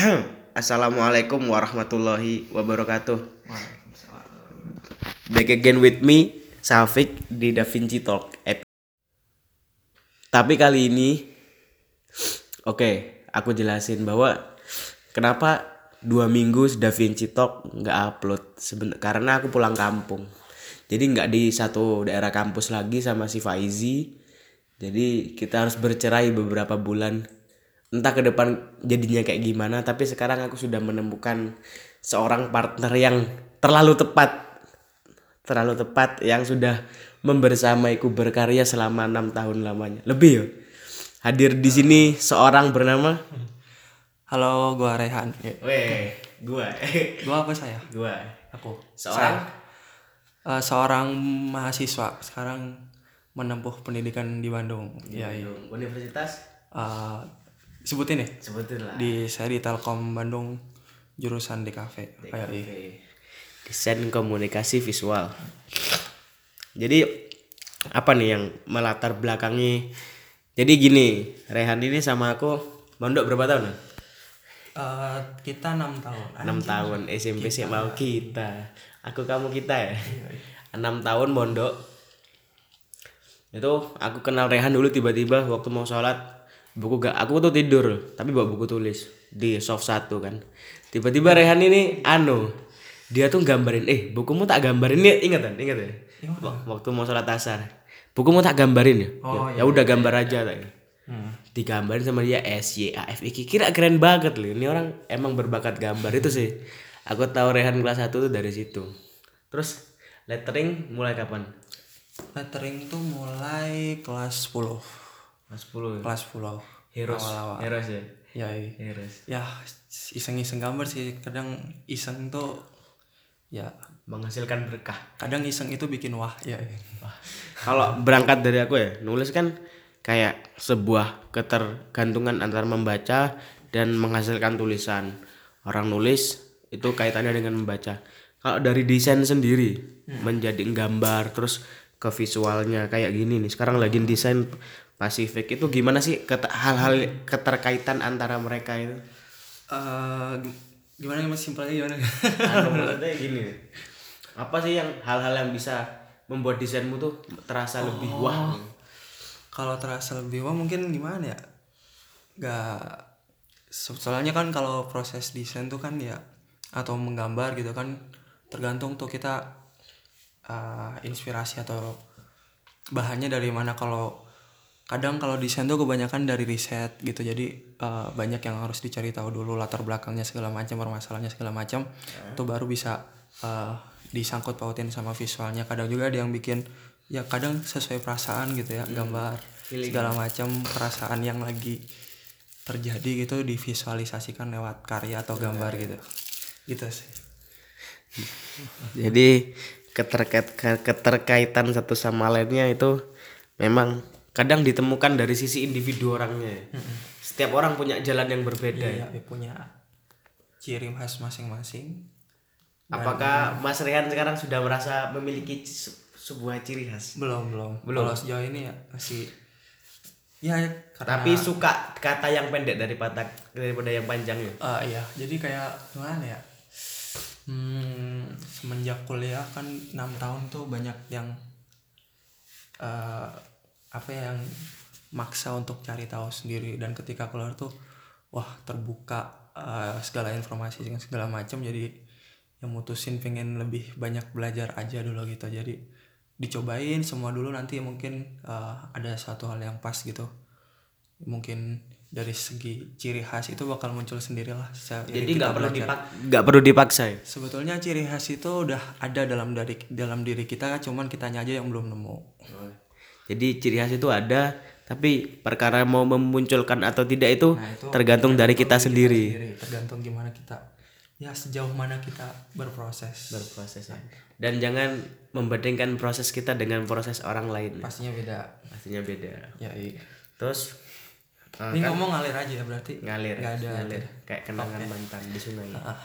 Assalamualaikum warahmatullahi wabarakatuh. Back again with me, Safik di Da Vinci Talk. Tapi kali ini, oke, aku jelasin bahwa kenapa dua minggu Da Vinci Talk nggak upload. Seben karena aku pulang kampung. Jadi nggak di satu daerah kampus lagi sama si Faizi. Jadi kita harus bercerai beberapa bulan entah ke depan jadinya kayak gimana tapi sekarang aku sudah menemukan seorang partner yang terlalu tepat terlalu tepat yang sudah membersamaiku berkarya selama enam tahun lamanya lebih ya hadir di sini seorang bernama Halo, gua Rehan. weh gua Gua apa saya? gua Aku. seorang Eh, seorang mahasiswa sekarang menempuh pendidikan di Bandung. Ya, iya. universitas Eh, sebutin ya. sebutin lah Di saya di Telkom Bandung jurusan DKV. Kayak iya. Desain komunikasi visual. Jadi apa nih yang melatar belakangi? Jadi gini, Rehan ini sama aku mondok berapa tahun? Eh, kita enam tahun. 6 tahun SMP sih mau kita. Aku kamu kita ya. 6 tahun mondok. Itu aku kenal Rehan dulu tiba-tiba waktu mau sholat buku gak aku tuh tidur tapi bawa buku tulis di soft satu kan. Tiba-tiba Rehan ini anu dia tuh gambarin eh bukumu tak gambarin nih ingat kan? Ingat ya? Wak- waktu mau sholat asar. Bukumu tak gambarin ya? Oh, ya, ya udah gambar aja tak Hmm. digambarin sama dia S Y A F I K kira keren banget loh ini orang emang berbakat gambar itu sih. Aku tahu Rehan kelas 1 tuh dari situ. Terus lettering mulai kapan? Lettering tuh mulai kelas 10. Kelas 10 Kelas 10. Heroes. Awal-awal. Heroes ya? Ya, iya. Heroes. Ya iseng-iseng gambar sih. Kadang iseng tuh ya. Menghasilkan berkah. Kadang iseng itu bikin wah ya, iya. kalau berangkat dari aku ya nulis kan kayak sebuah ketergantungan antara membaca dan menghasilkan tulisan. Orang nulis itu kaitannya dengan membaca. Kalau dari desain sendiri menjadi gambar terus ke visualnya kayak gini nih. Sekarang lagi desain Pasifik itu gimana sih ket- hal-hal keterkaitan antara mereka itu? Eh, gim- gimana mas? Simpelnya gimana? Anu, maksudnya gini apa sih yang hal-hal yang bisa membuat desainmu tuh terasa lebih wah? Kalau terasa lebih wah mungkin gimana ya? Gak so- soalnya kan kalau proses desain tuh kan ya atau menggambar gitu kan tergantung tuh kita eh, inspirasi atau bahannya dari mana. Kalau kadang kalau desain tuh kebanyakan dari riset gitu. Jadi eh, banyak yang harus dicari tahu dulu latar belakangnya segala macam permasalahannya segala macam. Itu baru bisa eh, disangkut pautin sama visualnya. Kadang juga ada yang bikin ya kadang sesuai perasaan gitu ya gambar segala macam perasaan yang lagi terjadi gitu divisualisasikan lewat karya atau gambar gitu. Gitu sih. Jadi keterkait keterkaitan satu sama lainnya itu memang kadang ditemukan dari sisi individu orangnya. Setiap orang punya jalan yang berbeda. Iya, dia punya ciri khas masing-masing. Apakah Mas Rehan sekarang sudah merasa memiliki se- sebuah ciri khas? Belum, belum. Belum. Kalau sejauh ini ya masih ya karena Tapi suka kata yang pendek daripada daripada yang panjang ya. Ah, iya, jadi kayak gimana ya? Hmm, semenjak kuliah kan enam tahun tuh banyak yang eh apa ya, yang maksa untuk cari tahu sendiri. Dan ketika keluar tuh wah terbuka eh, segala informasi dengan segala macam. Jadi yang mutusin pengen lebih banyak belajar aja dulu gitu. Jadi dicobain semua dulu. Nanti mungkin eh, ada satu hal yang pas gitu. Mungkin dari segi ciri khas itu bakal muncul sendirilah seiring Jadi kita nggak perlu dipak nggak perlu dipaksa ya. sebetulnya ciri khas itu udah ada dalam dari dalam diri kita cuman kitanya aja yang belum nemu Jadi ciri khas itu ada, tapi perkara mau memunculkan atau tidak itu, Nah, itu tergantung dari kita dari sendiri. tergantung gimana kita ya sejauh mana kita berproses berproses ya. Dan jangan membandingkan proses kita dengan proses orang lain. pastinya beda Pastinya beda. ya iya Terus eh, ini kan ngomong ngalir aja ya berarti ngalir, nggak ada ngalir kayak kenangan mantan di sungai. Ah.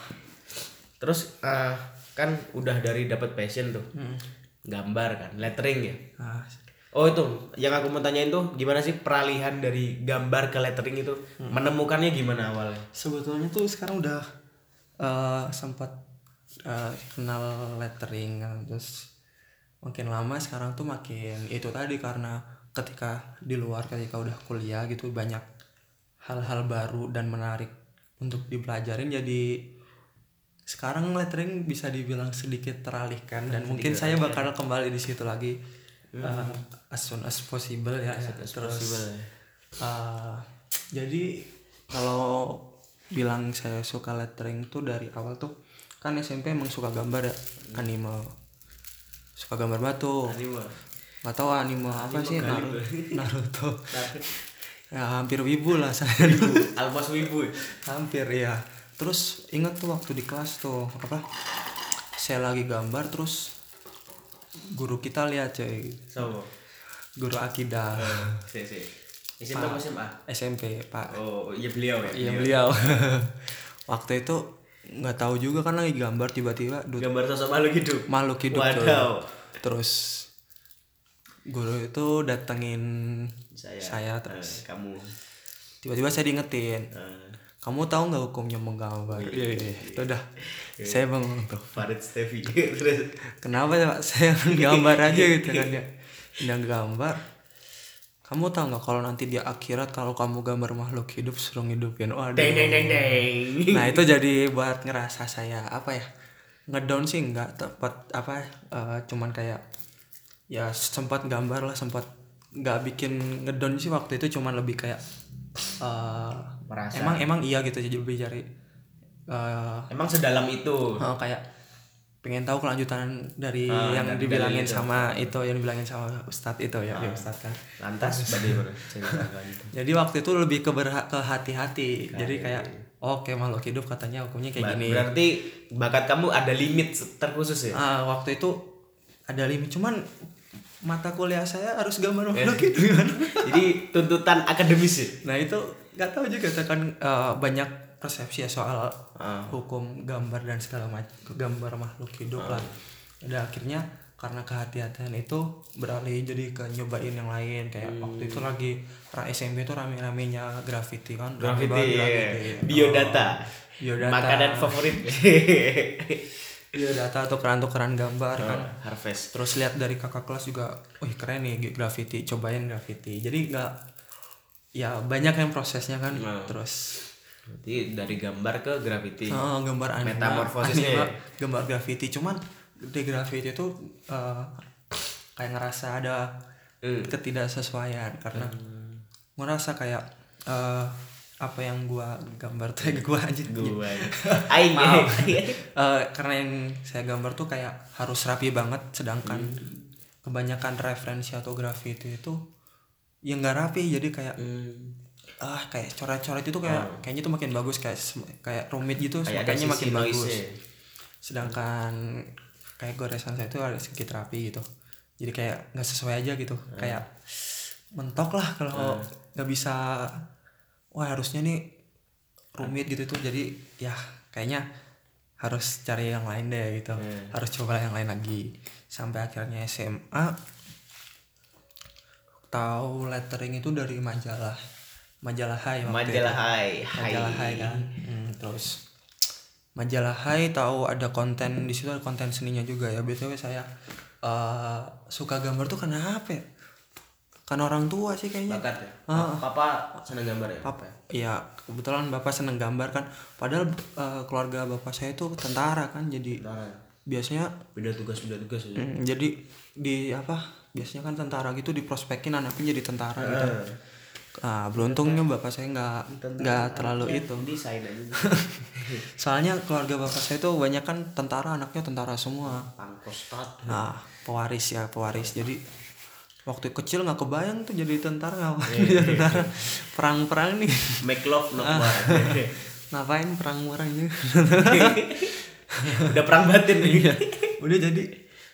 Terus eh, kan udah dari dapat passion tuh, Hmm. gambar kan, lettering ya. nah, Oh itu. Yang aku mau tanyain tuh gimana sih peralihan dari gambar ke lettering itu? Menemukannya gimana awalnya? sebetulnya tuh sekarang udah eh, sempat eh, kenal lettering terus makin lama sekarang tuh makin itu tadi karena ketika di luar ketika udah kuliah gitu banyak hal-hal baru dan menarik untuk dipelajarin. Jadi sekarang lettering bisa dibilang sedikit teralihkan dan mungkin saya bakal kembali di situ lagi uh, as soon as possible ya, ya. terus uh, jadi kalau bilang saya suka lettering tuh dari awal tuh kan SMP emang suka gambar ya. Anime. Suka gambar batu. Nggak tahu anime apa sih Naruto, Naruto. ya hampir wibu lah saya Almas Wibu. hampir ya. Terus inget tuh waktu di kelas tuh apa? Saya lagi gambar terus guru kita lihat cuy Sama. guru akidah Si si. SMP apa SMA? SMP pak Oh iya beliau ya. iya beliau waktu itu nggak tahu juga kan lagi gambar tiba-tiba Gambar sosok makhluk hidup. makhluk hidup cuy. Wadaw. terus guru itu datengin Saya. saya terus Eh, kamu. tiba-tiba saya diingetin Eh, kamu tahu nggak hukumnya menggambar? Iya iya. Itu udah. Saya bangun tuh. Farid Stevi. Kenapa ya Pak? saya gambar aja gitu kan ya. Udah gambar. Kamu tahu nggak kalau nanti di akhirat kalau kamu gambar makhluk hidup suruh ngidupin waduh. Deng deng deng deng. nah itu jadi buat ngerasa saya apa ya ngedown sih nggak tepat apa eh, cuman kayak ya sempat gambar lah sempat nggak bikin ngedown sih waktu itu cuman lebih kayak eh, Merasa. emang emang iya gitu jadi lebih cari eh, Emang sedalam itu. Oh, kayak pengen tahu kelanjutan dari Ah, yang dari- dibilangin dari itu. sama itu yang dibilangin sama Ustadz itu ya, ya Ustadz kan. Lantas bagaimana ceritakan itu? Jadi waktu itu lebih ke berha- ke hati-hati. Jadi kayak oke makhluk hidup katanya hukumnya kayak gini. Berarti bakat kamu ada limit terkhusus ya? Ah, waktu itu ada limit cuman mata kuliah saya harus gambar Eh. makhluk hidup kan. Jadi tuntutan akademis ya? Nah itu nggak tahu juga kan eh, banyak persepsi ya soal Ah. hukum gambar dan segala macam gambar makhluk hidup lah. Ada akhirnya karena kehati-hatian itu beralih jadi ke nyobain yang lain kayak waktu itu lagi ra SMP itu rame-ramenya graffiti kan Rame Graffiti, banget ya. graffiti. biodata. Oh, biodata Makanan favorit. biodata atau tukeran-tukeran gambar kan Harvest. terus lihat dari kakak kelas juga wih keren nih graffiti cobain graffiti jadi nggak ya banyak yang prosesnya kan Nah. terus Berarti dari gambar ke graffiti. Oh, gambar anime, Metamorfosisnya anime, ya? gambar graffiti cuman di graffiti itu eh, kayak ngerasa ada Hmm. ketidaksesuaian karena ngerasa kayak eh, apa yang gua gambar tuh gua aja Gua. Aing. Maaf. Eh, karena yang saya gambar tuh kayak harus rapi banget sedangkan kebanyakan referensi atau graffiti itu yang nggak rapi jadi kayak Hmm. ah kayak coret-coret itu kayak kayaknya tuh makin bagus kayak kayak rumit gitu Kayak makanya makin bagus. sedangkan kayak goresan saya itu ada sedikit rapi gitu. Jadi kayak nggak sesuai aja gitu. Kayak mentok lah kalau nggak bisa wah harusnya nih rumit gitu tuh. Jadi ya kayaknya harus cari yang lain deh gitu. Harus coba yang lain lagi. Sampai akhirnya SMA tahu lettering itu dari majalah majalah Hai waktu Majalah itu. Hai. Majalah Hai kan Hmm, terus majalah Hai tahu ada konten di situ ada konten seninya juga ya btw saya eh, suka gambar tuh kenapa ya kan orang tua sih kayaknya Bakat ya? Ah. Papa senang gambar ya? Papa iya kebetulan bapak seneng gambar kan padahal eh, keluarga bapak saya itu tentara kan jadi Nah, biasanya beda tugas beda tugas ya. mm, jadi di apa biasanya kan tentara gitu diprospekin anaknya jadi tentara gitu. Ah beruntungnya bapak saya nggak nggak terlalu itu. Desain aja. soalnya keluarga bapak saya itu banyak kan tentara anaknya tentara semua. Nah pewaris ya pewaris. Jadi waktu kecil nggak kebayang tuh jadi tentara. Ngapain Iya, jadi tentara. Perang-perang nih. Make love not Ah. war. ngapain perang-perang Udah perang batin nih. udah jadi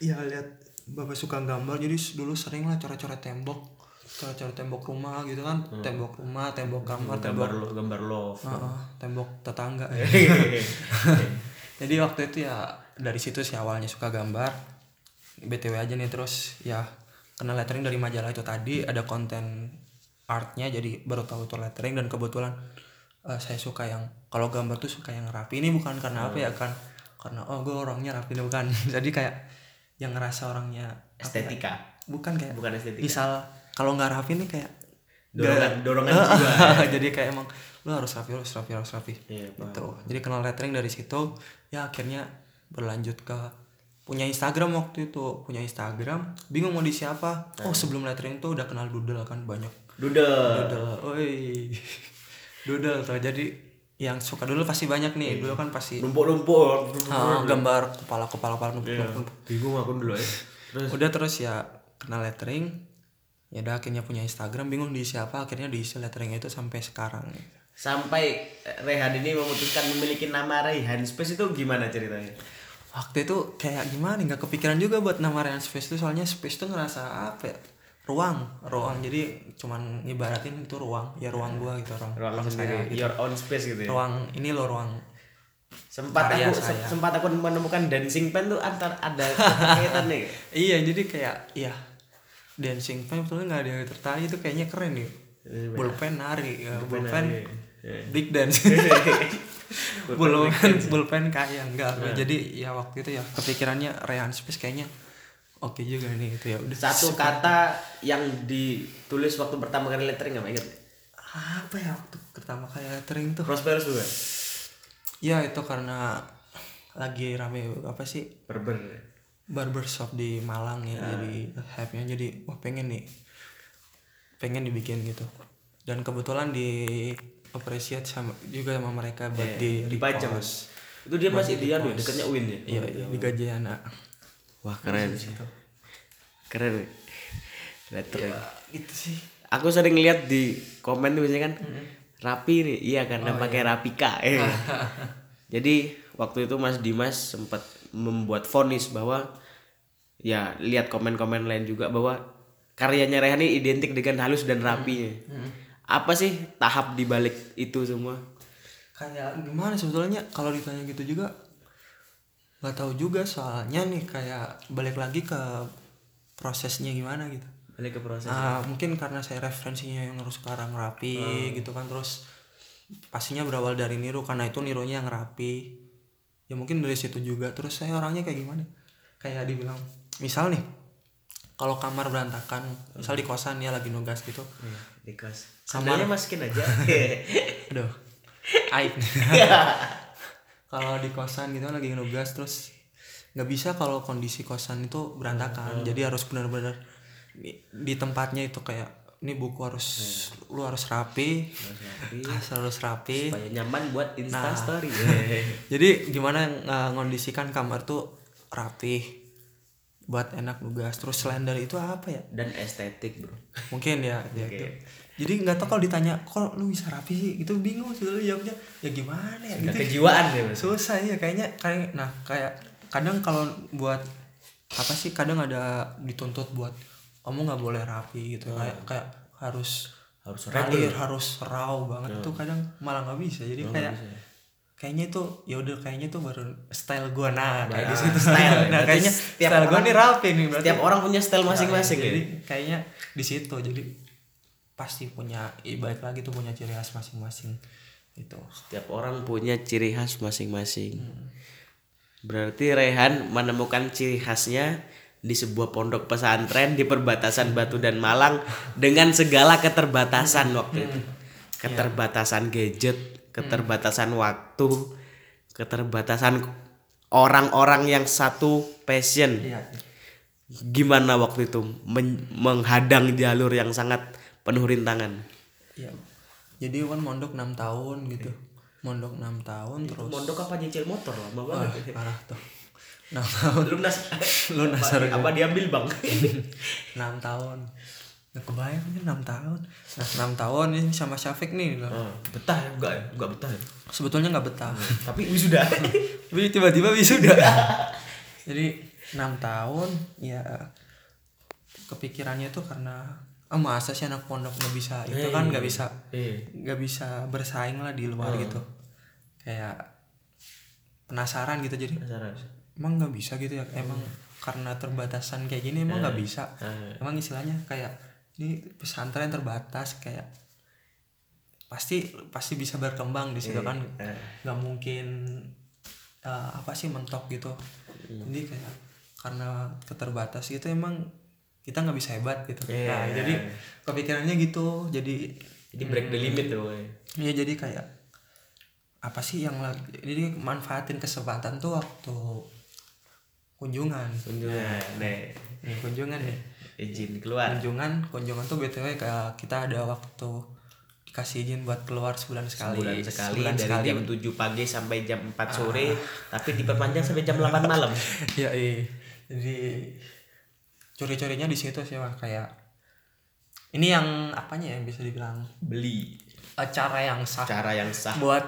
ya lihat bapak suka gambar jadi dulu sering lah coret-coret tembok coret-coret tembok rumah gitu kan. Tembok rumah tembok kamar tembok gambar lo, gambar love. Heeh, tembok tetangga. Jadi waktu itu ya dari situ sih awalnya suka gambar. Btw aja nih terus ya kenal lettering dari majalah itu tadi ada konten artnya jadi baru tahu itu lettering dan kebetulan eh, saya suka yang kalau gambar tuh suka yang rapi. Ini bukan karena apa ya kan karena oh gue orangnya rapi. Bukan. Jadi kayak yang ngerasa orangnya apa ya, estetika. Bukan kayak bukan estetika. misal kalau nggak rapi nih kayak dorongan dorongan Heeh, jiwa jadi kayak emang lu harus rapi harus rapi harus rapi Iya, paham. gitu. Jadi kenal lettering dari situ ya akhirnya berlanjut ke punya Instagram waktu itu. Punya Instagram bingung mau di siapa. Nah. oh sebelum lettering tuh udah kenal doodle kan banyak. Doodle. Doodle. Oi doodle tuh. Jadi yang suka dulu pasti banyak nih. Dulu kan pasti numpuk numpuk ah, gambar kepala kepala kepala numpuk, Iya. numpuk, numpuk. bingung aku dulu ya. Terus? Udah terus ya kenal lettering. Ya udah akhirnya punya Instagram. Bingung diisi apa akhirnya diisi letteringnya itu sampai sekarang. Sampai eh, Rehan ini memutuskan memiliki nama Rehan Space itu gimana ceritanya? Waktu itu kayak gimana? Nggak kepikiran juga buat nama Ryan Space itu. Soalnya Space tuh ngerasa apa ya ruang ruang. Jadi cuman ngibaratin itu ruang. Ya ruang gua gitu ruang ruang ruang sendiri saya gitu. your own space gitu ya? Ruang ini loh ruang sempat Karya aku saya. sempat aku menemukan dancing pen tuh antar ada kaitannya iya jadi kayak ya dancing pen sebetulnya nggak ada yang tertarik. Itu kayaknya keren nih. Bullpen nari. Ya, bullpen big dance. Bullpen bullpen kayak enggak. Jadi ya waktu itu ya kepikirannya Ryan Space kayaknya oke juga nih itu ya. Udah satu kata yang ditulis waktu pertama kali lettering nggak? Inget apa ya waktu pertama kali lettering tuh? Prosperous juga ya itu karena lagi rame apa sih? Berber. Barbershop di Malang ya jadi hype-nya. Jadi wah pengen nih. Pengen dibikin gitu. Dan kebetulan di appreciate sama juga sama mereka buat di dipajang itu dia masih dia ya dekatnya Win ya? Iya. di Gajayana wah keren sih. keren. Lettering itu sih. Aku sering lihat di komen tuh biasanya kan rapi nih. Iya karena pakai rapika eh jadi waktu itu Mas Dimas sempat membuat vonis bahwa ya lihat komen-komen lain juga bahwa karyanya Rehan ini identik dengan halus dan rapinya apa sih tahap di balik itu semua? Kayak gimana sebetulnya? Kalau ditanya gitu juga nggak tahu juga soalnya nih kayak balik lagi ke prosesnya gimana gitu. Balik ke proses. Ah, mungkin karena saya referensinya yang harus sekarang rapi gitu kan terus pastinya berawal dari niru karena itu nirunya yang rapi. Ya mungkin dari situ juga. Terus saya orangnya kayak gimana? Kayak dibilang misal nih kalau kamar berantakan misal di kosan ya lagi nugas gitu. Iya, di kos Kamar. sandalnya masukin aja. Aduh. Aib kalau di kosan gitu kan lagi nugas terus nggak bisa kalau kondisi kosan itu berantakan. Jadi harus benar-benar di, di tempatnya itu kayak ini buku harus lu harus rapi kasur harus rapi. Supaya nyaman buat insta Nah. story. Jadi gimana uh, ngondisikan kamar tuh rapi buat enak nugas. Terus selain dari itu apa ya? Dan estetik bro. Mungkin ya, ya itu. Jadi nggak tahu kalau ditanya kok lu bisa rapi sih? Itu bingung sih jawabnya ya gimana ya? Gitu. kejiwaan ya susah ya kayaknya kayak nah kayak kadang kalau buat apa sih kadang ada dituntut buat kamu nggak boleh rapi gitu. Kayak kayak harus harus ralir harus raw banget itu kadang malah nggak bisa. Jadi kayak kayaknya itu ya udah kayaknya tuh baru style gua nah kayak di situ style. nah kayaknya setiap style gua orang- nih rapi nih berarti. tiap orang punya style masing-masing Nah, ya. jadi kayaknya di situ jadi pasti punya balik lagi tuh punya ciri khas masing-masing itu Setiap orang punya ciri khas masing-masing. Berarti Rehan menemukan ciri khasnya di sebuah pondok pesantren di perbatasan Batu dan Malang dengan segala keterbatasan waktu itu. Keterbatasan gadget, keterbatasan waktu, keterbatasan orang-orang yang satu passion. iya. Gimana waktu itu men- menghadang jalur yang sangat penuh rintangan? iya jadi kan mondok 6 tahun gitu mondok 6 tahun terus Mondok apa nyicil motor lama Wah, banget. parah tuh 6 tahun Lunas. Lunas apa, harga. apa diambil bang? 6 tahun Nggak kebayang aja 6 tahun Nah 6 tahun ini sama Syafiq nih loh. Oh, betah ya? Enggak ya? Enggak betah ya? Sebetulnya nggak betah Tapi wisuda. Tapi tiba-tiba wisuda Jadi 6 tahun ya kepikirannya tuh karena ah masa sih anak pondok nggak bisa itu kan nggak bisa Iya. nggak bisa bersaing lah di luar gitu. Kayak penasaran gitu jadi Penasaran. emang nggak bisa gitu ya? Emang karena terbatasan kayak gini emang nggak bisa? Emang istilahnya kayak ini pesantren terbatas kayak pasti pasti bisa berkembang di situ kan. eh. nggak mungkin eh, apa sih mentok gitu. Jadi kayak karena keterbatas gitu emang kita nggak bisa hebat gitu Iya. nah jadi kepikirannya gitu jadi Jadi break the limit tuh. woy. Iya jadi kayak apa sih yang lagi jadi manfaatin kesempatan tuh waktu kunjungan Kunjungan, nih, nih kunjungan nih izin keluar. kunjungan kunjungan tuh btw kayak kita ada waktu dikasih izin buat keluar sebulan sekali Bulan sekali Sebulan dari sekali. jam 7 pagi sampai jam 4 sore, tapi diperpanjang sampai jam 8 malam. ya iya jadi curi-curinya di situ sih Wah. kayak ini yang apanya yang bisa dibilang? Beli. Eh, cara yang sah cara yang sah. buat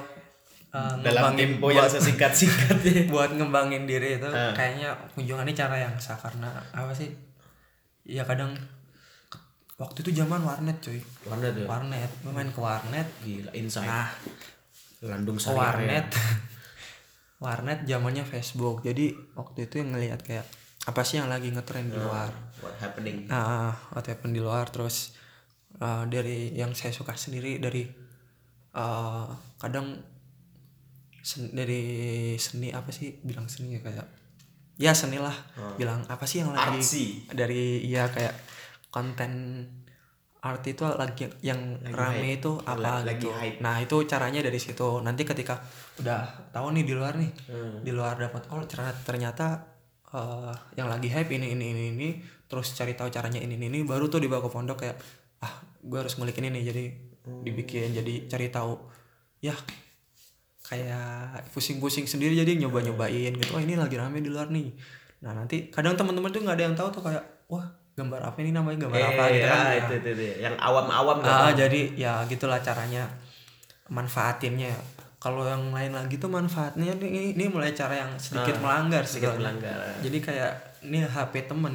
eh, dalam tempo yang buat- sesingkat-singkatnya. buat ngembangin diri itu Ah. kayaknya kunjungan ini cara yang sah. Karena apa sih? Ya kadang waktu itu zaman warnet cuy. Warna tuh. warnet. Main ke warnet. Gila insight. nah Landung Sari warnet. Warnet zamannya Facebook. Jadi waktu itu yang ngelihat kayak apa sih yang lagi ngetren di luar What happening? ah what happened di luar terus uh, dari yang saya suka sendiri dari uh, kadang sen- dari seni apa sih bilang seni ya kayak ya seni lah bilang apa sih yang lagi Artsy. dari ya kayak konten art itu lagi yang rame itu apa lagi gitu hype. nah itu caranya dari situ nanti ketika udah tahu nih di luar nih Hmm. di luar dapat oh ternyata eh, yang lagi hype ini ini ini ini terus cari tahu caranya ini ini, ini baru tuh dibawa ke pondok kayak ah gue harus ngulik ini nih jadi dibikin jadi cari tahu. Ya kayak pusing-pusing sendiri jadi nyoba-nyobain gitu. Oh ini lagi rame di luar nih. Nah nanti kadang teman-teman tuh nggak ada yang tahu tuh kayak wah gambar apa ini namanya gambar apa gitu kan. ah, itu, itu, itu. Yang awam-awam Ah, jadi ya gitulah caranya manfaatinnya. Kalau yang lain lagi tuh manfaatnya ini, ini mulai cara yang sedikit melanggar sih. sedikit kalau- melanggar. Jadi kayak ini HP temen.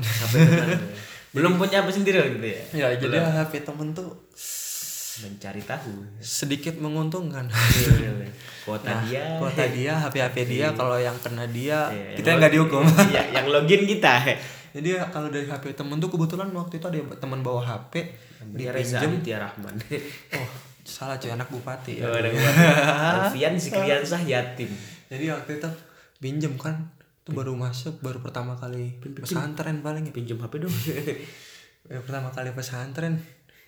Belum punya apa sendiri gitu ya. ya jadi HP temen tuh Mencari tahu. sedikit menguntungkan. Kuota dia. Kuota dia, HP HP dia, kalau yang kena dia Iya, kita nggak dihukum. Iya, yang login kita. jadi ya kalau dari HP temen tuh kebetulan waktu itu ada temen bawa HP Dia Reza Rahman. Oh salah cuy anak bupati. Oh, ada gua. Alfian Zikriansah yatim. Jadi waktu itu pinjem kan itu baru masuk baru pertama kali pesantren paling ya. Pinjam HP dong. Ya, pertama kali pesantren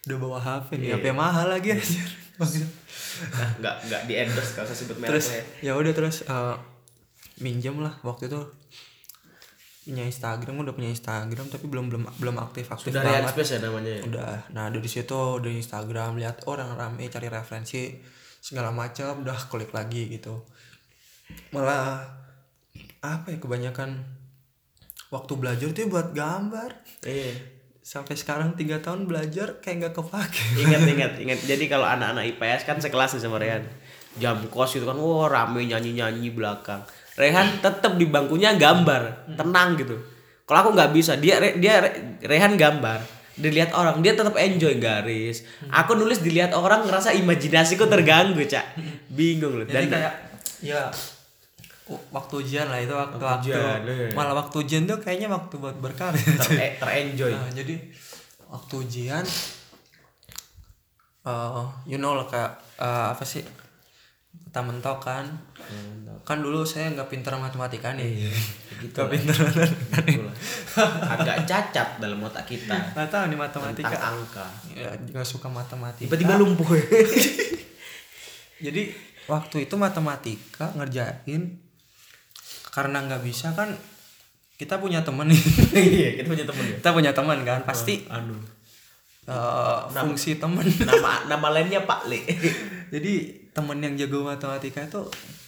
udah bawa HP nih Iya. HP mahal lagi anjir. Nah, enggak enggak di endorse kalau saya sebut merek terus ya. ya udah terus eh, minjem lah waktu itu punya Instagram udah punya Instagram tapi belum belum belum aktif aktif Sudah banget. space ya namanya. ya? udah nah dari situ dari Instagram lihat orang rame cari referensi segala macam udah klik lagi gitu malah apa ya kebanyakan waktu belajar tuh buat gambar Iya. sampai sekarang tiga tahun belajar kayak nggak kepake Ingat ingat ingat. Jadi kalau anak-anak IPS kan sekelas nih sama Rehan. Jam kos itu kan wah rame nyanyi-nyanyi belakang. Rehan tetap di bangkunya gambar, tenang gitu. Kalau aku nggak bisa, dia dia Re- Rehan gambar, dilihat orang, dia tetap enjoy garis. Aku nulis dilihat orang ngerasa imajinasiku terganggu, Cak. Bingung loh. jadi Dan kayak ya waktu ujian lah itu waktu Waktu waktu ujian, iya. malah waktu ujian tuh kayaknya waktu buat berkarya ter terenjoy. Nah, jadi waktu ujian eh you know lah kayak eh, apa sih kita mentok kan kan dulu saya nggak pintar matematika nih Gitu nggak lah. pintar matematika. Agak cacat dalam otak kita. nggak tahu nih matematika Tentang angka. ya nggak suka matematika Tiba-tiba lumpuh. jadi waktu itu matematika ngerjain karena nggak bisa kan kita punya temen nih Iya, kita punya temen ya. kita punya teman kan pasti Anu. eh, fungsi temen Nama nama lainnya Pak Le. jadi temen yang jago matematika itu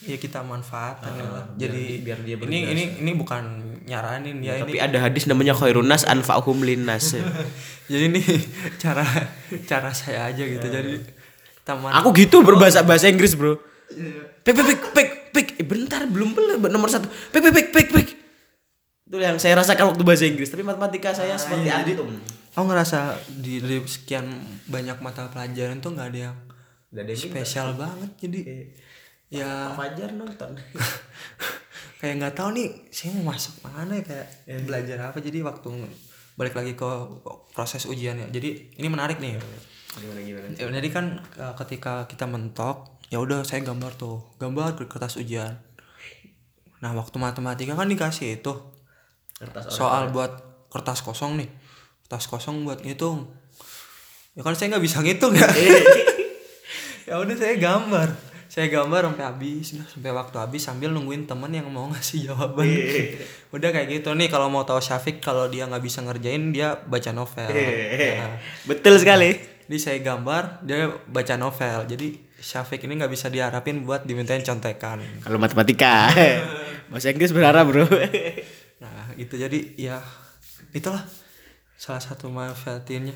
ya kita manfaatkan ya lah. jadi biar dia ini ini ini bukan nyaranin ya Tapi ini ada hadis namanya khairunas anfa'hum linnas. jadi ini cara cara saya aja gitu jadi teman Aku gitu berbahasa bahasa Inggris, Bro. Pik pik pik pik pik. Eh, bentar, belum belum nomor satu. Pik pik pik pik pik. Itu yang saya rasakan waktu bahasa Inggris. Tapi matematika saya seperti antum. aku ngerasa di dari sekian banyak mata pelajaran tuh nggak ada yang Gak ada spesial banget jadi ya. Pak Fajar nonton. kayak nggak tahu nih saya mau masuk mana ya, kayak belajar apa. Jadi waktu balik lagi ke proses ujian ya jadi ini menarik nih. Gimana gimana? Ya, jadi kan uh, ketika kita mentok ya udah saya gambar tuh gambar ke kertas ujian. Nah waktu matematika kan dikasih itu. Kertas soal buat kertas kosong nih. Kertas kosong buat ngitung. Ya kan saya nggak bisa ngitung ya ya udah saya gambar. Saya gambar sampai habis nah, sampai waktu habis sambil nungguin temen yang mau ngasih jawaban. Udah kayak gitu. Nih kalau mau tahu Syafiq kalau dia nggak bisa ngerjain dia baca novel. Nah, Betul sekali. jadi saya gambar dia baca novel. Jadi Syafiq ini nggak bisa diharapin buat dimintain contekan. Kalau matematika. Bahasa Inggris berharap, Bro. nah itu jadi ya itulah salah satu manfaatinnya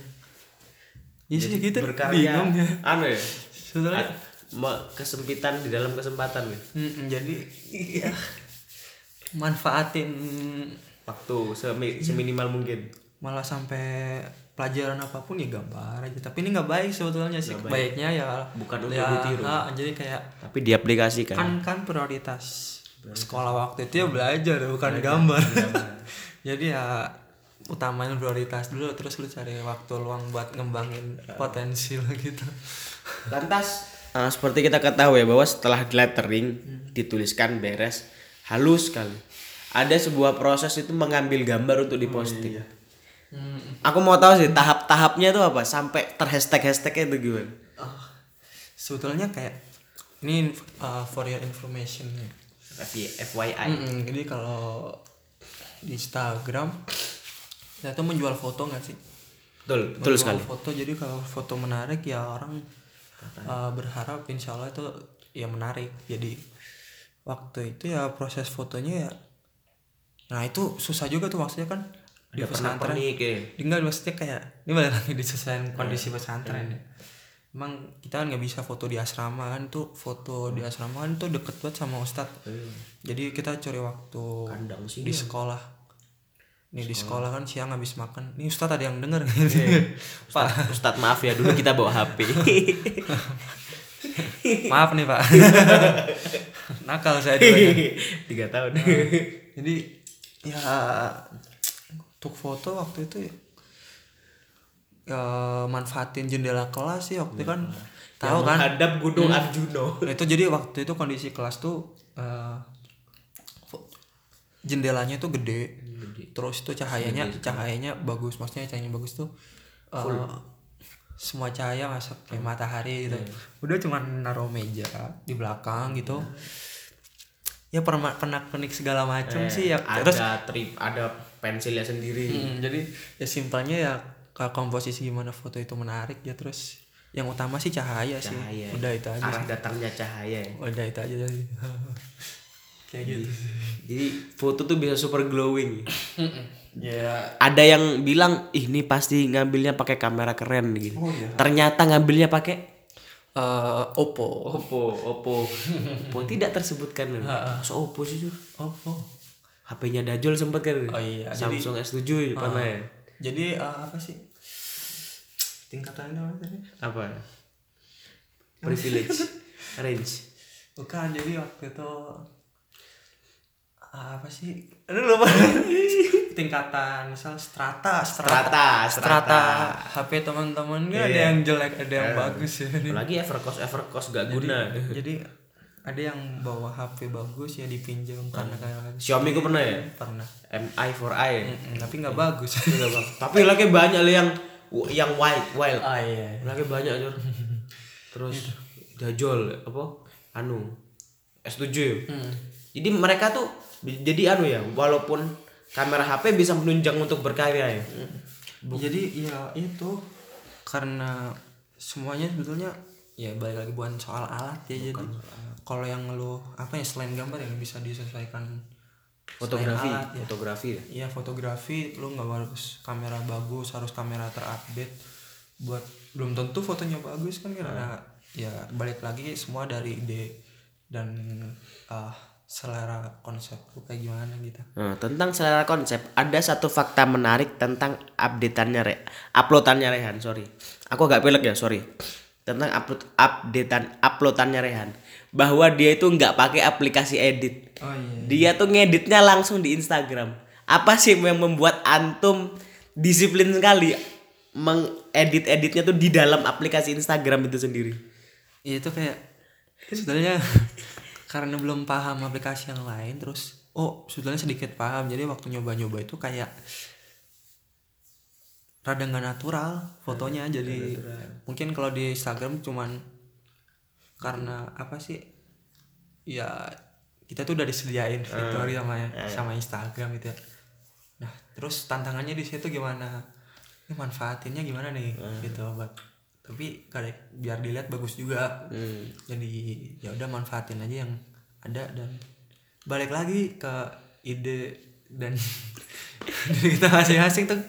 ya sih gitu. bingung ya. Anu ya. Sebetulnya kesempitan di dalam kesempatan ya. Mm, jadi ya manfaatin Waktu semi- seminimal mungkin. malah sampai pelajaran apa pun ya gambar aja. Tapi ini nggak baik sebetulnya sih. Baiknya ya Bukan untuk ya, ditiru. ah, jadi kayak Tapi diaplikasikan. kan kan prioritas sekolah waktu itu ya belajar bukan gambar. jadi ya utamain prioritas dulu terus lu cari waktu luang buat ngembangin potensi lo gitu Lantas eh, seperti kita ketahui bahwa setelah lettering dituliskan beres halus sekali. Ada sebuah proses itu mengambil gambar untuk diposting. Aku mau tahu sih tahap-tahapnya itu apa sampai terhashtag hashtagnya itu gimana? Oh, sebetulnya kayak ini uh, for your information ya. FYI. Mm-mm, jadi kalau di Instagram kita tuh menjual foto nggak sih? Betul, betul Menjual sekali. Foto jadi kalau foto menarik ya orang uh, berharap insya Allah itu ya menarik. Jadi waktu itu ya proses fotonya ya, nah itu susah juga tuh maksudnya kan di Ada pesantren. pernik ya. Tinggal maksudnya kayak ini balik lagi disesuaikan kondisi pesantren ya. Emang kita kan nggak bisa foto di asrama kan tuh foto di asrama kan tuh deket banget sama ustad. Jadi kita cari waktu Kandang sih di sekolah. Nih di sekolah kan siang habis makan. Nih ustad ada yang denger Pak, Ustadz maaf ya dulu kita bawa HP. maaf nih Pak. Nakal saya dulu. ya. Tiga tahun. Jadi ya untuk foto waktu itu ya, ya manfaatin jendela kelas sih waktu itu kan tahu kan Hadap Gunung Arjuno. Nah, itu jadi waktu itu kondisi kelas tuh fo- jendelanya tuh gede. Terus itu cahayanya cahayanya bagus, maksudnya cahayanya bagus tuh eh, semua cahaya masuk kayak matahari gitu. Udah cuman naruh meja di belakang gitu. Ya permak penak penik segala macem sih ya. Terus Ada trip, ada pensilnya sendiri. Mm, jadi ya simpelnya ya ke komposisi gimana foto itu menarik ya terus yang utama sih cahaya, sih. Cahaya. Udah itu aja. Arah datangnya cahaya. ya. Udah itu aja. Kayak gitu. Jadi foto tuh bisa super glowing. Ya. Ada yang bilang, "Ih, ini pasti ngambilnya pakai kamera keren gitu. Oh, iya. Ternyata ngambilnya pakai eh Oppo. Oppo, Oppo. Oppo tidak tersebutkan. So Oppo sih, Sur? Oppo. HP-nya Dajjal sempat kan? Oh iya, Samsung S7 pernah ya? Jadi eh, apa sih? Tingkatannya apa tadi? Apa? Privilege, range. Bukan, jadi waktu itu apa sih? Aduh lupa. Tingkatan misal strata, strata, Strata, strata. HP teman-teman ini ada yang jelek, ada yang bagus ya. Apalagi Evercost, Evercost gak guna. Jadi ada yang bawa HP bagus ya dipinjam karena kayak Xiaomi gue pernah ya? pernah. MI 4i. Mm, tapi nggak bagus. Tapi lagi banyak yang yang white, wild. ah iya. Lagi banyak Jor. Terus Dajjal apa? Anu S7 ya? Jadi mereka tuh jadi anu ya, walaupun kamera HP bisa menunjang untuk berkarya ya. Jadi ya itu karena semuanya sebetulnya ya balik lagi bukan soal alat ya jadi kalau yang lu apa ya selain gambar yang bisa disesuaikan Fotografi, alat, ya. fotografi ya. Iya fotografi lu nggak harus kamera bagus harus kamera terupdate buat belum tentu fotonya bagus kan karena ya balik lagi semua dari ide dan ah, selera konsep lu kayak gimana gitu Nah, tentang selera konsep, ada satu fakta menarik tentang updateannya Re, uploadannya Rehan, sorry. Aku agak pelek ya, sorry. Tentang upload updatean uploadannya Rehan. bahwa dia itu nggak pakai aplikasi edit. oh iya Dia tuh ngeditnya langsung di Instagram. Apa sih yang membuat antum disiplin sekali mengedit-editnya tuh di dalam aplikasi Instagram itu sendiri? Iya itu kayak sebetulnya karena belum paham aplikasi yang lain terus oh sebetulnya sedikit paham. Jadi waktu nyoba-nyoba itu kayak rada nggak natural fotonya. Jadi mungkin kalau di Instagram cuman karena apa sih? Ya kita tuh udah disediain fitur sama sama Instagram gitu ya. Nah terus tantangannya di situ gimana? Ini manfaatinnya gimana nih? Gitu buat tapi kalau biar dilihat bagus juga. Hmm. jadi ya udah manfaatin aja yang ada dan balik lagi ke ide dan kita masing-masing tuh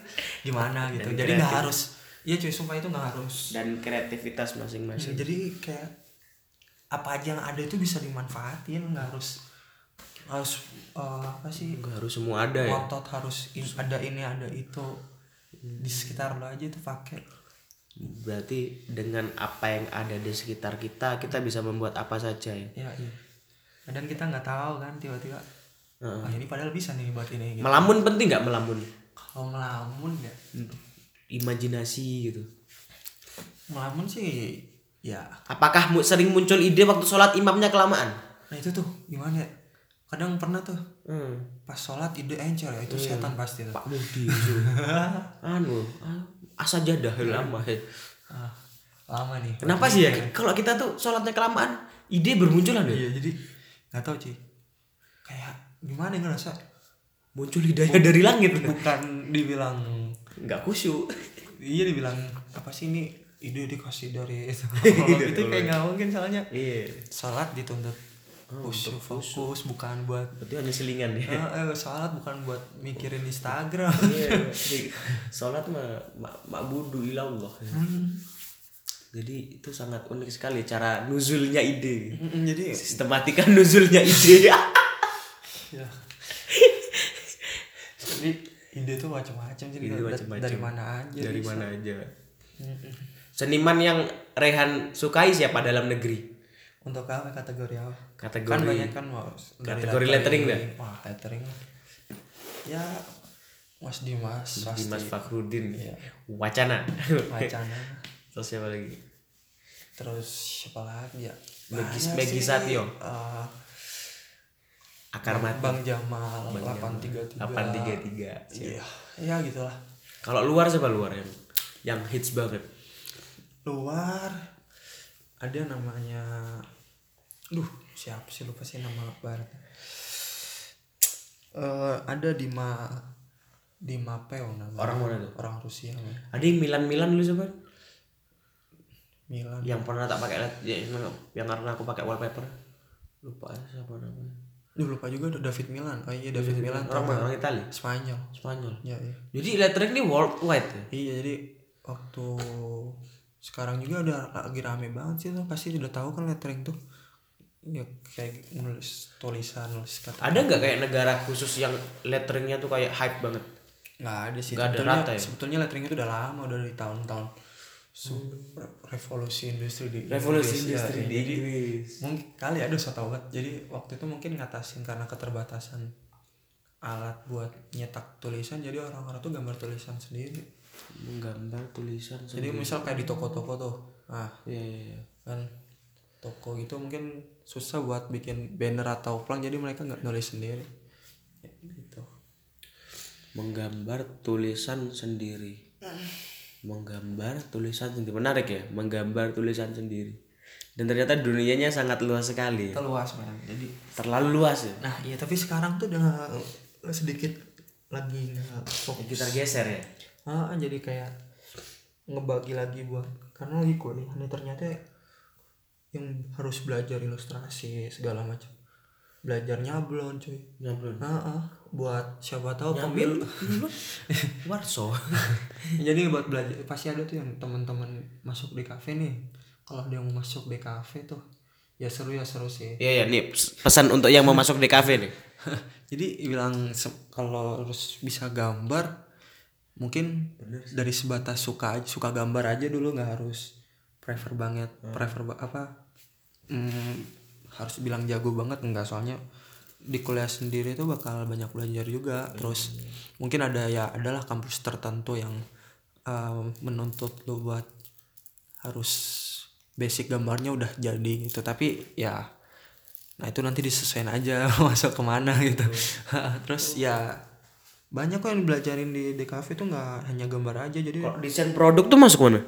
gimana gitu. Dan jadi nggak harus iya cuy sumpah itu nggak harus. Dan kreativitas masing-masing. jadi kayak apa aja yang ada itu bisa dimanfaatin nggak harus harus eh, apa sih? Nggak harus semua ada ya. harus in- ada ini ada itu. Di sekitar lo aja tuh pakai Berarti dengan apa yang ada di sekitar kita, kita bisa membuat apa saja ya. ya iya dan kita nggak tahu kan tiba-tiba Heeh. ah ini padahal bisa nih buat ini gitu. Melamun penting nggak melamun? kalau ngelamun ya Imajinasi gitu. ngelamun sih ya Apakah sering muncul ide waktu sholat imamnya kelamaan? nah itu tuh gimana ya kadang pernah tuh Hmm. pas sholat ide encer ya itu setan pasti tuh Pak Mudi anu, asa jadah lama. ya. ah, lama nih Kenapa sih ya? Kalau kita tuh sholatnya kelamaan, ide bermunculan ya. iya jadi nggak tahu sih kayak gimana ya ngerasa Muncul hidayah dari langit. bukan dibilang Nggak khusyuk. iya dibilang apa sih ini ide dikasih dari itu itu kayak nggak mungkin soalnya Iya. sholat dituntut khusyuk fokus bukan buat Berarti hanya selingan ya. eh, eh, sholat bukan buat mikirin Instagram Iya, jadi sholat mah mak mak budu ilallah. Jadi itu sangat unik sekali cara nuzulnya ide. Mm, jadi Sistematika nuzulnya ide. ya jadi ide tuh macam-macam jadi Ide da- macam-macam. dari mana aja Dari bisa. mana aja. Mm-mm. Seniman yang Rehan sukai siapa dalam negeri? Untuk apa kategori apa Kategori kan banyak kan mas dari Kategori lettering dah. wah lettering ya Mas Dimas pasti Dimas Fakhrudin. Iya. Wacana. wacana Terus siapa lagi? terus siapa lagi ya Megis- Banyak Megi sih. Satyo. Eh, Akar mati. Bang Jamal Bang 833 833. iya ya gitulah Kalau luar siapa luar yang yang hits banget? luar ada namanya duh siapa sih lupa sih nama barat eh ada Dima Dima Peo nama Orang mana tuh? orang Rusia. Ada yang Milan Milan lu siapa? Milan Yang pernah tak pakai ya, yang, yang karena aku pakai wallpaper. Lupa siapa namanya. duh lupa juga ada David Milan oh iya David Milan Orang mana? Orang Itali. Spanyol Spanyol. ya iya Jadi lettering ini worldwide ya. iya jadi waktu sekarang juga udah lagi rame banget sih tuh pasti udah tahu kan lettering tuh ya kayak nulis tulisan nulis kata Ada nggak kayak negara khusus yang letteringnya tuh kayak hype banget? nggak ada sih Nggak ada sebetulnya rata ya? sebetulnya lettering itu udah lama udah dari tahun-tahun re- revolusi industri di Revolusi ya. industri di Jadi, Inggris. mungkin kali ada so tau banget jadi waktu itu mungkin ngatasin karena keterbatasan alat buat nyetak tulisan jadi orang-orang tuh gambar tulisan sendiri Menggambar tulisan. jadi misal kayak di toko-toko tuh ah Iya iya. iya. kan toko gitu mungkin susah buat bikin banner atau pelang jadi mereka nggak nulis sendiri Ya, gitu Menggambar tulisan sendiri. Menggambar tulisan sendiri. Menarik ya, menggambar tulisan sendiri. Dan ternyata dunianya sangat luas sekali. ya. luas man jadi Terlalu luas ya. Nah iya tapi sekarang tuh udah sedikit lagi nggak fokus. Kita geser ya. Ah jadi kayak ngebagi lagi buat karena lagi kuliah nih ternyata yang harus belajar ilustrasi segala macam. Belajar nyablon cuy. Nyablon. ah ah, buat siapa tahu pemil Warso. jadi buat belajar pasti ada tuh yang teman-teman masuk di kafe nih. Kalau yang mau masuk di kafe tuh ya seru ya seru sih. Iya ya, nih pesan untuk yang mau masuk di kafe nih. jadi bilang kalau harus bisa gambar mungkin dari sebatas suka suka gambar aja dulu nggak harus prefer banget prefer ba- apa mm, harus bilang jago banget enggak soalnya di kuliah sendiri tuh bakal banyak belajar juga. Terus mungkin ada ya adalah kampus tertentu yang eh, menuntut lo buat harus basic gambarnya udah jadi gitu. Tapi ya nah itu nanti disesuaikan aja masuk ke mana gitu. Terus ya banyak kok yang belajarin di DKV tuh nggak hanya gambar aja jadi Kalau desain produk tuh masuk mana?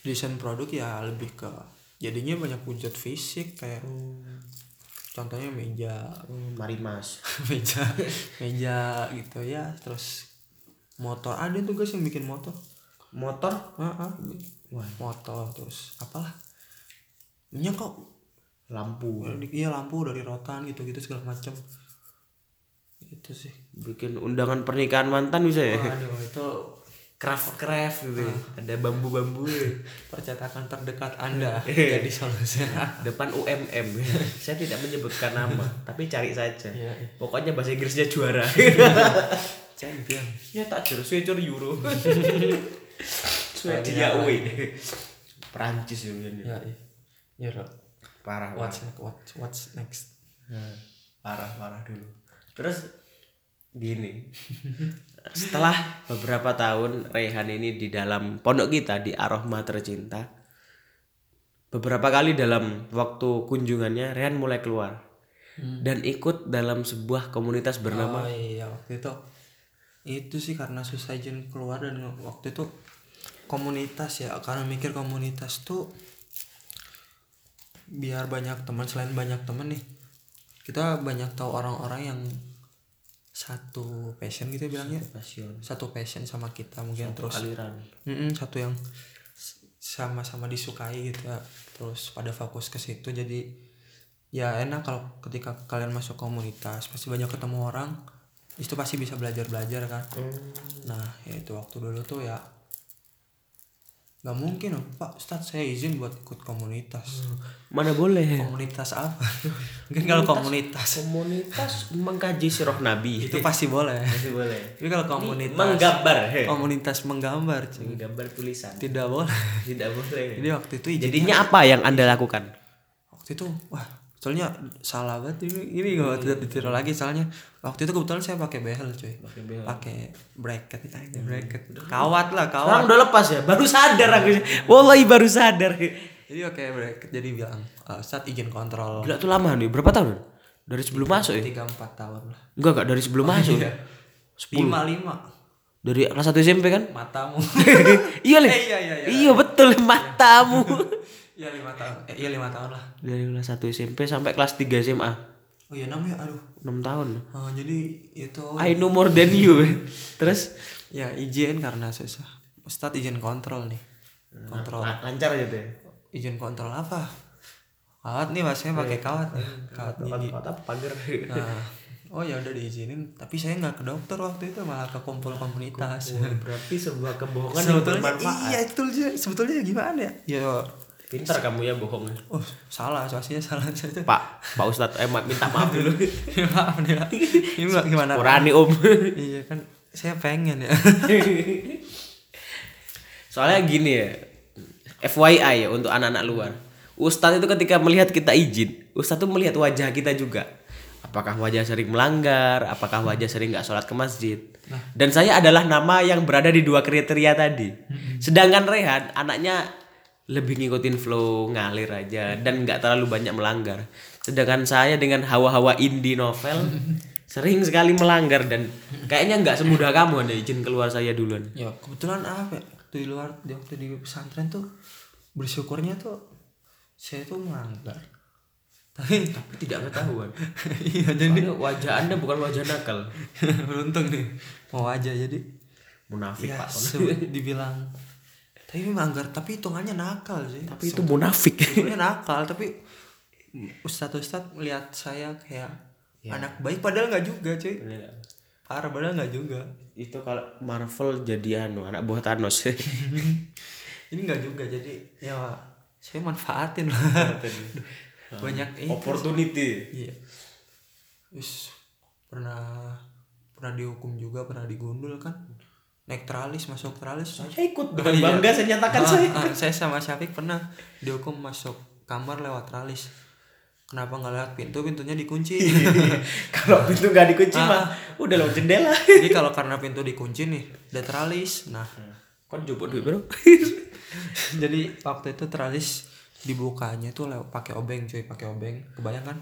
desain produk ya lebih ke jadinya banyak wujud fisik kayak contohnya meja Mari mas. meja meja gitu ya terus motor ada tuh guys yang bikin motor Motor? Heeh. motor terus apalah ini kok Lampu. iya lampu dari rotan gitu gitu segala macam itu sih Bikin undangan pernikahan mantan bisa ya? waduh itu Craft craft gitu. ya. Ada bambu-bambu. ya. percetakan terdekat anda jadi solusinya Depan UMM. Saya tidak menyebutkan nama, tapi cari saja. Iya, Pokoknya bahasa Inggrisnya juara. champion ya tak jero switcher euro. Swedia away. Perancis ya ya iya ya parah. what's next what's, what's next Nah, parah parah dulu terus gini. Setelah beberapa tahun Rehan ini di dalam pondok kita di Arohma tercinta beberapa kali dalam waktu kunjungannya Rehan mulai keluar dan ikut dalam sebuah komunitas bernama oh iya waktu itu itu sih karena susah izin keluar dan waktu itu komunitas ya karena mikir komunitas tuh biar banyak teman selain banyak teman nih kita banyak tahu orang-orang yang satu passion gitu bilangnya? Passion. Satu passion sama kita mungkin terus. aliran. Mm-mm, satu yang sama-sama disukai gitu ya. Terus pada fokus ke situ jadi ya enak kalau ketika kalian masuk komunitas pasti banyak ketemu orang itu pasti bisa belajar belajar kan nah ya itu waktu dulu tuh ya nggak mungkin loh pak. Ustadz saya izin buat ikut komunitas. Mana boleh? Komunitas apa? Mungkin kalau komunitas. komunitas. Mengkaji sirah nabi. Itu pasti boleh. Masih boleh. Tapi kalau komunitas menggambar he. komunitas menggambar cuy, menggambar tulisan. Tidak boleh. Tidak boleh. Jadi waktu itu jadinya apa yang anda lakukan? Waktu itu wah soalnya salah banget ini ini gak tidak ditiru lagi soalnya waktu itu kebetulan saya pakai behel cuy pakai bracket aja bracket kawat lah Sekarang kawat udah lepas ya, baru sadar aku. Wallahi baru sadar. jadi pakai bracket jadi bilang "Eh, saat izin kontrol Gila tuh lama nih, berapa tahun? Dari sebelum masuk ya? tiga empat tahun lah Enggak, enggak dari sebelum masuk. iya. lima lima Dari kelas 1 SMP kan? matamu iya. Eh, iya, iya, iya. Iya, betul matamu. iya lima tahun. eh, iya lima tahun lah. Dari kelas 1 SMP sampai kelas 3 SMA. oh iya enam ya? Aduh. 6 tahun. Oh, jadi itu I know more than you. Terus? Ya izin karena susah. Ustadz izin kontrol nih. Kontrol. la- lancar aja deh. izin kontrol apa? Kawat nih mas. Saya pakai kawat nih. kawat gigi Kota pagar. nah. Oh ya udah diizinin. Tapi saya nggak ke dokter waktu itu malah ke kumpul komunitas. Berarti sebuah kebohongan yang sebetulnya bermanfaat. iya itu sebetulnya gimana ya? Ya Pintar kamu ya bohong. oh salah soalnya salah saya Pak, Pak Ustadz, eh ma- minta maaf dulu. maaf nih Pak. ini gimana? Kurani om. iya kan saya pengen ya Soalnya gini ya, FYI ya untuk anak-anak luar. Ustadz itu ketika melihat kita izin, Ustadz itu melihat wajah kita juga. Apakah wajah sering melanggar, apakah wajah sering nggak sholat ke masjid. Dan saya adalah nama yang berada di dua kriteria tadi. Sedangkan Rehan anaknya lebih ngikutin flow ngalir aja dan nggak terlalu banyak melanggar. Sedangkan saya dengan hawa-hawa indie novel sering sekali melanggar dan kayaknya nggak semudah kamu anda izin keluar saya duluan. ya kebetulan apa ya waktu di luar di waktu di pesantren tuh bersyukurnya tuh saya tuh melanggar tapi tapi tidak ketahuan. iya jadi Soalnya wajah anda bukan wajah nakal, beruntung nih mau aja jadi munafik ya pak. dibilang tapi melanggar tapi hitungannya nakal sih. Tapi itu munafik. sebenarnya nakal tapi ustadz ustadz melihat saya kayak anak baik padahal nggak juga cuy. Parah padahal nggak juga. Itu kalau Marvel jadi anu anak buah Thanos. ini nggak juga jadi ya saya manfaatin. Lah banyak itu Opportunity. iya. Pernah pernah dihukum juga pernah digundul kan naik teralis masuk teralis Saya ikut dengan bangga saya nyatakan Ah, saya. ah, saya sama Syafiq pernah dihukum masuk kamar lewat teralis kenapa nggak lewat pintu? Pintunya dikunci. Kalau pintu nggak dikunci Ah. mah udah lewat jendela. Jadi kalau karena pintu dikunci nih udah teralis nah kon jupuk duit bro? Jadi waktu itu teralis dibukanya tuh lewat pakai obeng cuy pakai obeng. Kebayang kan?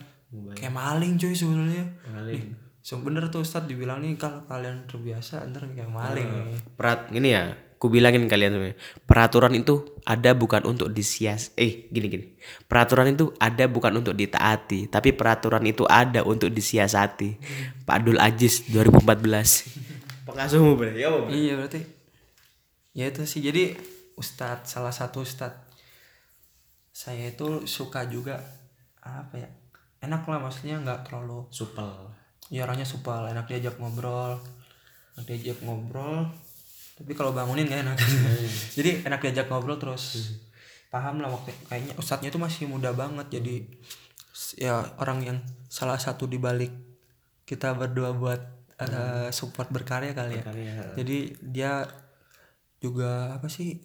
Kayak maling cuy sebenarnya. Maling. So bener tuh Ustadz dibilang nih kalau kalian terbiasa ntar kayak maling nih Perat ini ya, ku bilangin kalian semua. Peraturan itu ada bukan untuk disias eh gini gini. Peraturan itu ada bukan untuk ditaati, tapi peraturan itu ada untuk disiasati. Pak Abdul Aziz 2014. Pengasuhmu berarti ya, Bang? iya berarti ya itu sih jadi Ustadz salah satu Ustadz saya itu suka juga apa ya enak lah maksudnya nggak terlalu Supel. Ya orangnya supel enak diajak ngobrol. Enak diajak ngobrol. Tapi kalau bangunin gak enak. Jadi enak diajak ngobrol terus. Paham lah waktu kayaknya ustadznya itu masih muda banget. Jadi ya orang yang salah satu dibalik kita berdua buat eh, support berkarya kali ya. Berkarya. jadi dia juga apa sih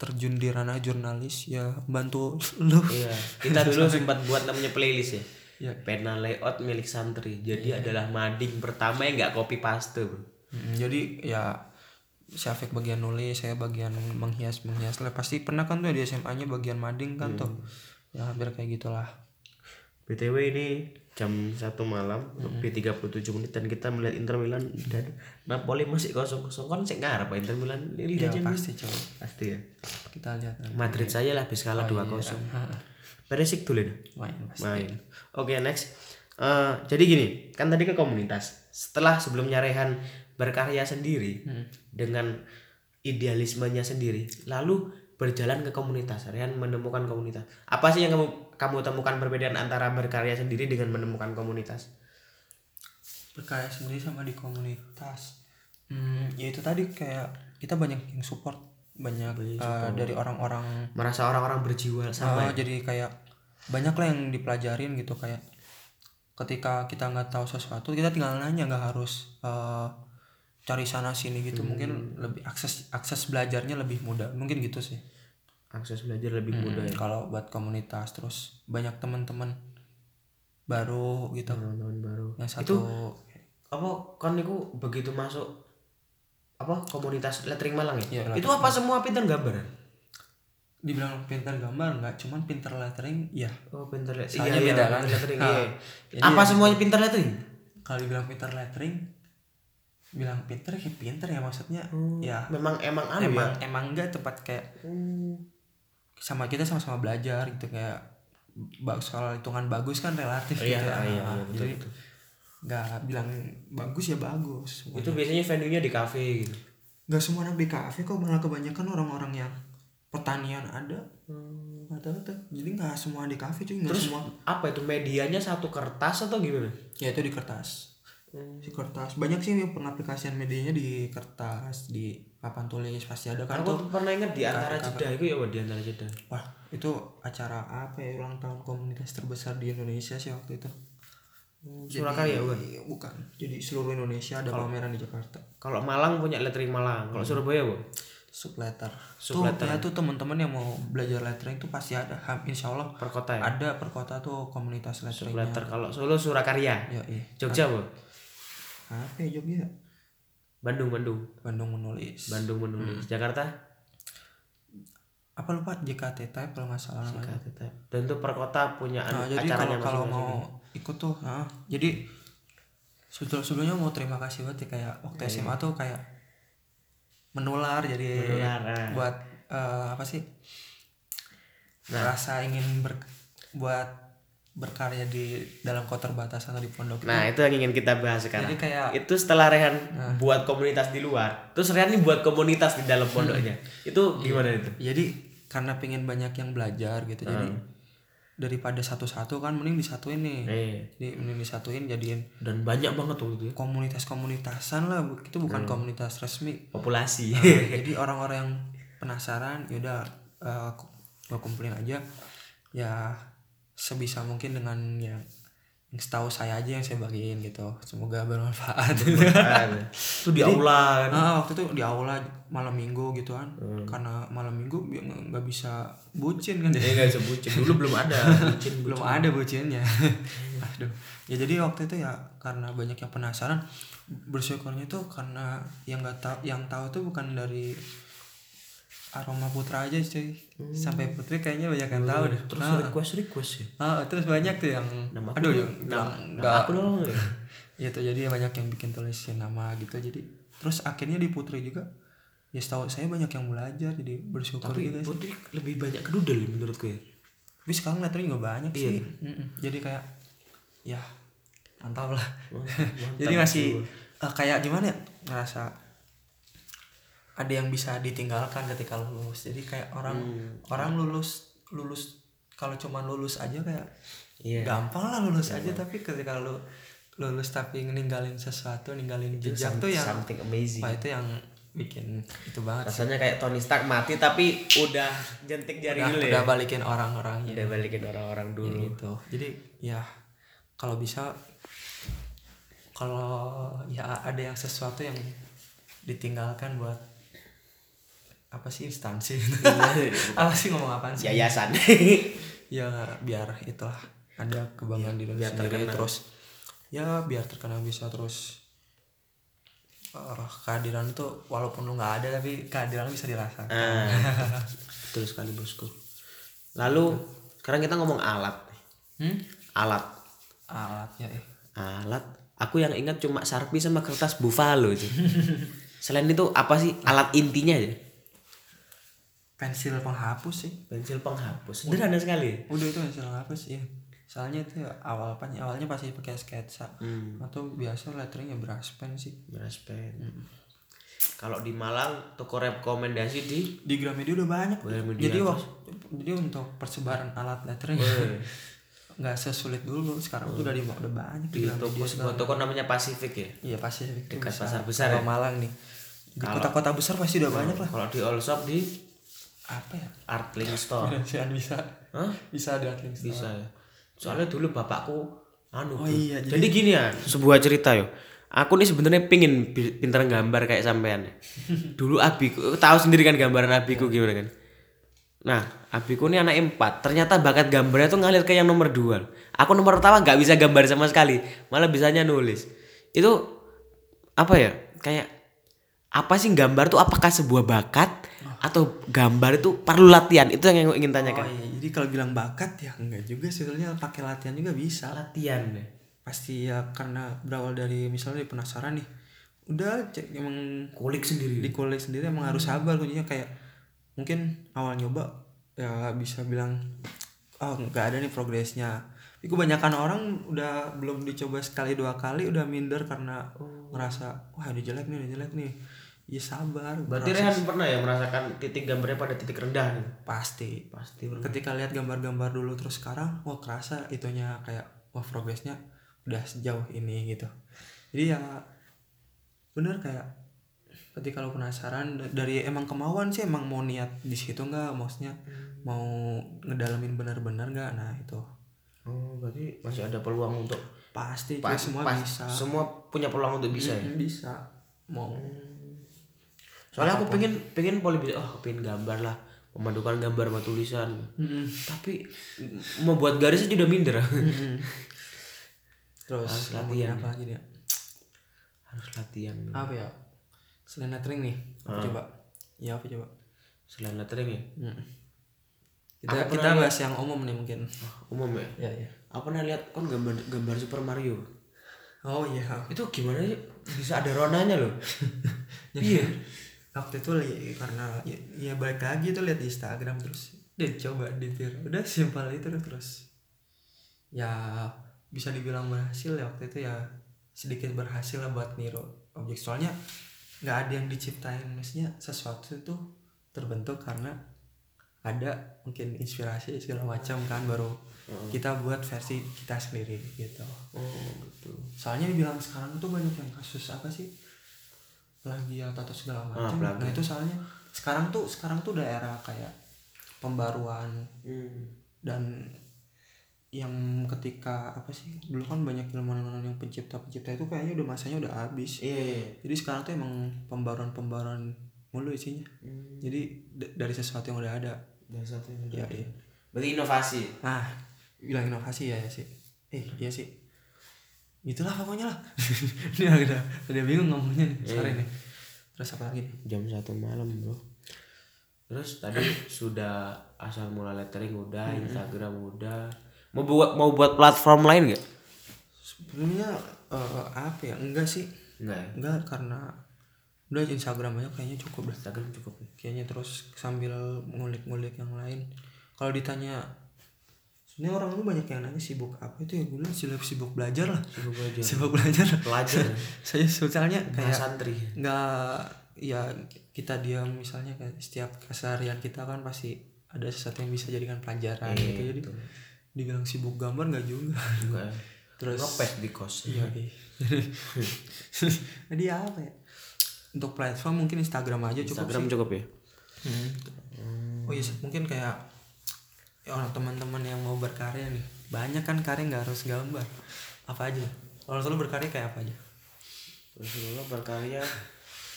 terjun di ranah jurnalis ya bantu lu. Iya, kita dulu sempat buat namanya playlist ya. Iya. Pena layout milik santri. Jadi adalah mading pertama yang nggak copy paste, Bro. Mm, jadi ya Syafiq bagian nulis, saya bagian menghias menghias lah pasti pernah kan tuh di SMA-nya bagian mading kan tuh. Ya hampir kayak gitulah. BTW ini jam satu malam lebih 37 menit dan kita melihat Inter Milan dan Napoli masih kosong kosong kan sih ngarep Inter Milan ini Ya pasti pasti ya. Kita lihat. Madrid saja lah habis kalah dua kosong. Perisik dulu Main main. Oke next. Eh, jadi gini kan tadi ke komunitas. Setelah sebelumnya Rehan berkarya sendiri dengan idealismenya sendiri lalu berjalan ke komunitas. Rehan menemukan komunitas. Apa sih yang kamu kamu temukan perbedaan antara berkarya sendiri dengan menemukan komunitas? Berkarya sendiri sama di komunitas. Hmm, ya itu tadi kayak kita banyak yang support. Banyak eh, dari orang-orang merasa orang-orang berjiwa sama Oh, jadi kayak banyak lah yang dipelajarin gitu kayak ketika kita nggak tahu sesuatu kita tinggal nanya nggak harus eh, cari sana sini gitu. Mungkin lebih akses akses belajarnya lebih mudah. Mungkin gitu sih akses belajar lebih mudah ya. Kalau buat komunitas terus banyak teman-teman baru gitu. Teman-teman baru. Yang satu apa kan itu begitu masuk apa komunitas lettering Malang ya, Iya, itu apa semua pintar gambaran dibilang pintar gambar nggak cuman pintar lettering ya oh pintar le- Soalnya iya, beda iya, kan? lettering iya. Jadi apa semuanya pintar lettering? Kalau dibilang pintar lettering bilang pintar ya pintar ya maksudnya. Ya. memang emang anu emang ya? emang enggak tepat kayak sama kita sama-sama belajar gitu kayak soal hitungan bagus kan relatif Iya, gitu ya. iya, iya, betul, jadi nggak bilang bagus ya bagus. Itu biasanya venue-nya di cafe gitu? Nggak semua anak di kafe kok malah kebanyakan orang-orang yang pertanian ada. Rata-rata jadi nggak semua di kafe cuy nggak terus semua. apa itu medianya satu kertas atau gimana? Ya itu di kertas. Di kertas. Banyak sih yang pengaplikasian medianya di kertas di papan tulis pasti ada kan tuh aku pernah ingat di antara jeda itu ya di antara jeda Wah, itu acara apa ya ulang tahun komunitas terbesar di Indonesia sih waktu itu. Surakarya bukan Iya, bukan. Jadi seluruh Indonesia ada pameran di Jakarta. kalau Malang punya lettering Malang kalau Surabaya bu Subletter. Subletter. Tuh, ya tuh teman-teman yang mau belajar lettering tuh pasti ada. Insya Allah per kota ya ada per kota tuh komunitas letteringnya. letter kalau Solo Surakarya Ya, iya. Jogja bu Apa ya Jogja? Bandung Bandung. Bandung menulis. Bandung menulis. Jakarta? Apa lupa? JKT Type kalau nggak salah namanya. dan itu per kota punya Nah, jadi acaranya kalau kalau mau ikut tuh, nah, jadi sebetulnya sebelumnya mau terima kasih banget ya kayak waktu SMA tuh kayak menular jadi Menular, ah. buat eh, apa sih? Rasa ingin ber, buat berkarya di dalam kota terbatas atau di pondok Nah itu yang ingin kita bahas sekarang. jadi kayak Itu setelah Rehan buat komunitas di luar, terus Rehan ini buat komunitas di dalam pondoknya. Itu gimana itu? jadi karena pengen banyak yang belajar gitu jadi daripada satu-satu kan mending disatuin nih Eh, jadi mending disatuin jadiin dan banyak banget tuh itu ya. komunitas-komunitasan lah itu bukan komunitas resmi populasi. Nah, jadi orang-orang yang penasaran yaudah uh, gue kumpulin aja ya sebisa mungkin dengan yang yang setahu saya aja yang saya bagiin gitu. Semoga bermanfaat. Itu di aula kan? ah waktu itu di aula malam minggu gitu kan. Karena malam minggu nggak bisa bucin kan. Ya nggak sebutin dulu belum ada bucin belum ada bucinnya. Aduh. Ya jadi waktu itu ya karena banyak yang penasaran bersyukurnya tuh karena yang nggak tahu yang tahu tuh bukan dari aroma putra aja cuy. Sampai putri kayaknya banyak yang tahu deh. Terus Ah, request request ya? Ah, terus banyak tuh yang Nama aduh aku bilang Nama nggak aku dong ya. ya tuh jadi banyak yang bikin tulisin nama gitu. Jadi terus akhirnya di putri juga ya setahu saya banyak yang belajar jadi bersyukur tapi sih. putri lebih banyak ke doodle menurutku ya? Tapi sekarang letternya juga banyak Iya. sih. Mm-mm. jadi kayak ya mantap lah. Mantap jadi masih eh, kayak gimana ya ngerasa ada yang bisa ditinggalkan ketika lulus. Jadi kayak orang Hmm. orang lulus lulus kalau cuma lulus aja kayak Iya. gampang lah lulus aja. Tapi ketika lu lulus tapi ninggalin sesuatu ninggalin jejak tuh yang something amazing. wah itu yang bikin itu banget rasanya kayak Tony Stark mati tapi udah jentik jari udah, dulu udah ya balikin orang-orangnya udah balikin orang-orang dulu. gitu. Jadi ya kalau bisa kalau ya ada yang sesuatu yang ditinggalkan buat apa sih instansi? Apa sih ngomong apa sih? Yayasan. Ya biar itulah ada kebanggaan di biar Indonesia sendiri. terkenal. terus ya biar terkenal bisa terus eh, kehadiran itu walaupun lu nggak ada tapi kehadiran bisa dirasakan. Ah, betul sekali bosku. Lalu sekarang kita ngomong alat. Hmm? alat. Alatnya eh. Alat. Aku yang ingat cuma sarpi sama kertas buffalo sih selain itu apa sih alat intinya aja pensil penghapus sih. Pensil penghapus. Sederhana sekali? Udah itu pensil penghapus ya soalnya itu awal pan awalnya pasti pakai sketsa. Hmm. atau biasa letteringnya brush pen sih. Beras pen. Kalau di Malang toko rekomendasi di? Di Gramedia udah banyak. Gramedia jadi waktu jadi untuk persebaran alat lettering nggak sesulit dulu. Sekarang tuh udah di udah banyak di di toko sebuah toko namanya Pacific ya? Iya pasti itu Dekat bisa. pasar besar Kalau ya? Malang nih. Di kota-kota besar pasti udah banyak lah. kalau di all shop di apa ya? Artling Store. Bisa bisa. Hah? bisa ada link bisa ya. Soalnya dulu bapakku anu Oh iya, jadi, gini ya sebuah cerita yo. Aku nih sebenarnya pingin pinter gambar kayak sampean dulu abiku tahu sendiri kan gambaran abiku gimana kan? Nah abiku ini anak empat ternyata bakat gambarnya tuh ngalir ke yang nomor dua. Aku nomor pertama nggak bisa gambar sama sekali malah bisanya nulis. Itu apa ya kayak apa sih gambar tuh apakah sebuah bakat atau gambar itu perlu latihan. Itu yang ingin oh tanyakan iya. Jadi kalau bilang bakat ya enggak juga sebetulnya pakai latihan juga bisa. Latihan deh. Pasti ya karena berawal dari misalnya dari penasaran nih udah cek emang kulik sendiri. di kulik sendiri emang harus sabar. Kuncinya kayak mungkin awal nyoba ya bisa bilang oh nggak ada nih progresnya. Tapi kebanyakan orang udah belum dicoba sekali dua kali udah minder karena ngerasa wah udah jelek nih udah jelek nih ya sabar Berarti proses. Rehan pernah ya merasakan titik gambarnya pada titik rendah nih? pasti Pasti pernah. ketika lihat gambar-gambar dulu terus sekarang wah kerasa itunya kayak wah progresnya udah sejauh ini gitu jadi ya bener kayak ketika lo penasaran da- dari emang kemauan sih emang mau niat di situ nggak maksudnya mau ngedalamin benar-benar nggak nah itu Oh, berarti masih ada peluang untuk pasti pas, semua pas- bisa Semua punya peluang untuk bisa ya. Bisa mau Soalnya aku pengen pengen poli bisa, oh pengen gambar lah, memadukan gambar sama tulisan. Mm-mm. Tapi mau buat garis aja udah minder. Mm-mm. terus Harus latihan. apa lagi dia Harus latihan. apa ya selain lettering nih apa coba ya apa coba Selain lettering ya. Mm. kita Aku kita bahas yang umum nih mungkin Umum ya. ya ya Aku pernah lihat kan gambar gambar Super Mario. oh iya Itu gimana sih? Bisa ada ronanya loh. iya waktu itu li- karena ya, ya balik lagi tuh lihat di Instagram terus dan coba ditiru udah simpel itu terus ya bisa dibilang berhasil ya waktu itu ya sedikit berhasil lah buat niru objek. Soalnya nggak ada yang diciptain maksudnya sesuatu itu terbentuk karena ada mungkin inspirasi segala macam kan baru kita buat versi kita sendiri gitu. Oh, betul. soalnya dibilang sekarang tuh banyak yang kasus apa sih plagiat atau segala macam. Ah, nah itu soalnya sekarang tuh sekarang tuh daerah kayak pembaruan Hmm. dan yang ketika apa sih dulu kan banyak ilmuwan-ilmuwan yang pencipta-pencipta itu kayaknya udah masanya udah habis. Iya jadi sekarang tuh emang pembaruan-pembaruan mulu isinya. Jadi d- dari sesuatu yang udah ada. Dan satu ya iya berarti inovasi? Nah bilang inovasi ya, ya sih. Eh iya sih itulah pokoknya lah. Ini udah udah bingung ngomongnya nih sore nih. Terus apa lagi jam satu malam bro. Terus tadi sudah asal mula lettering udah Instagram udah. Mau buat mau buat platform lain gak sebenarnya eh, apa ya? Enggak sih. Enggak ya? Enggak karena udah Instagram aja kayaknya cukup dah Instagram cukup ya? kayaknya terus sambil ngulik-ngulik yang lain. Kalau ditanya sebenarnya orang tuh banyak yang nanya sibuk apa itu ya gue bilang sibuk sibuk belajar lah. Sibuk belajar. Sibuk belajar. Pelajar saya soalnya kayak santri. nggak ya kita diam misalnya kayak setiap keseharian kita kan pasti ada sesuatu yang bisa jadikan pelajaran Iya, gitu jadi dibilang sibuk gambar nggak juga. Enggak ya? terus ngepes di kos. Iya iya. jadi apa ya? Untuk platform mungkin Instagram aja cukup Instagram sih. cukup ya? Hmm. oh iya mungkin kayak ya orang teman-teman yang mau berkarya nih banyak kan karya nggak harus gambar. Apa aja? Kalau selalu berkarya kayak apa aja? Rasulullah berkarya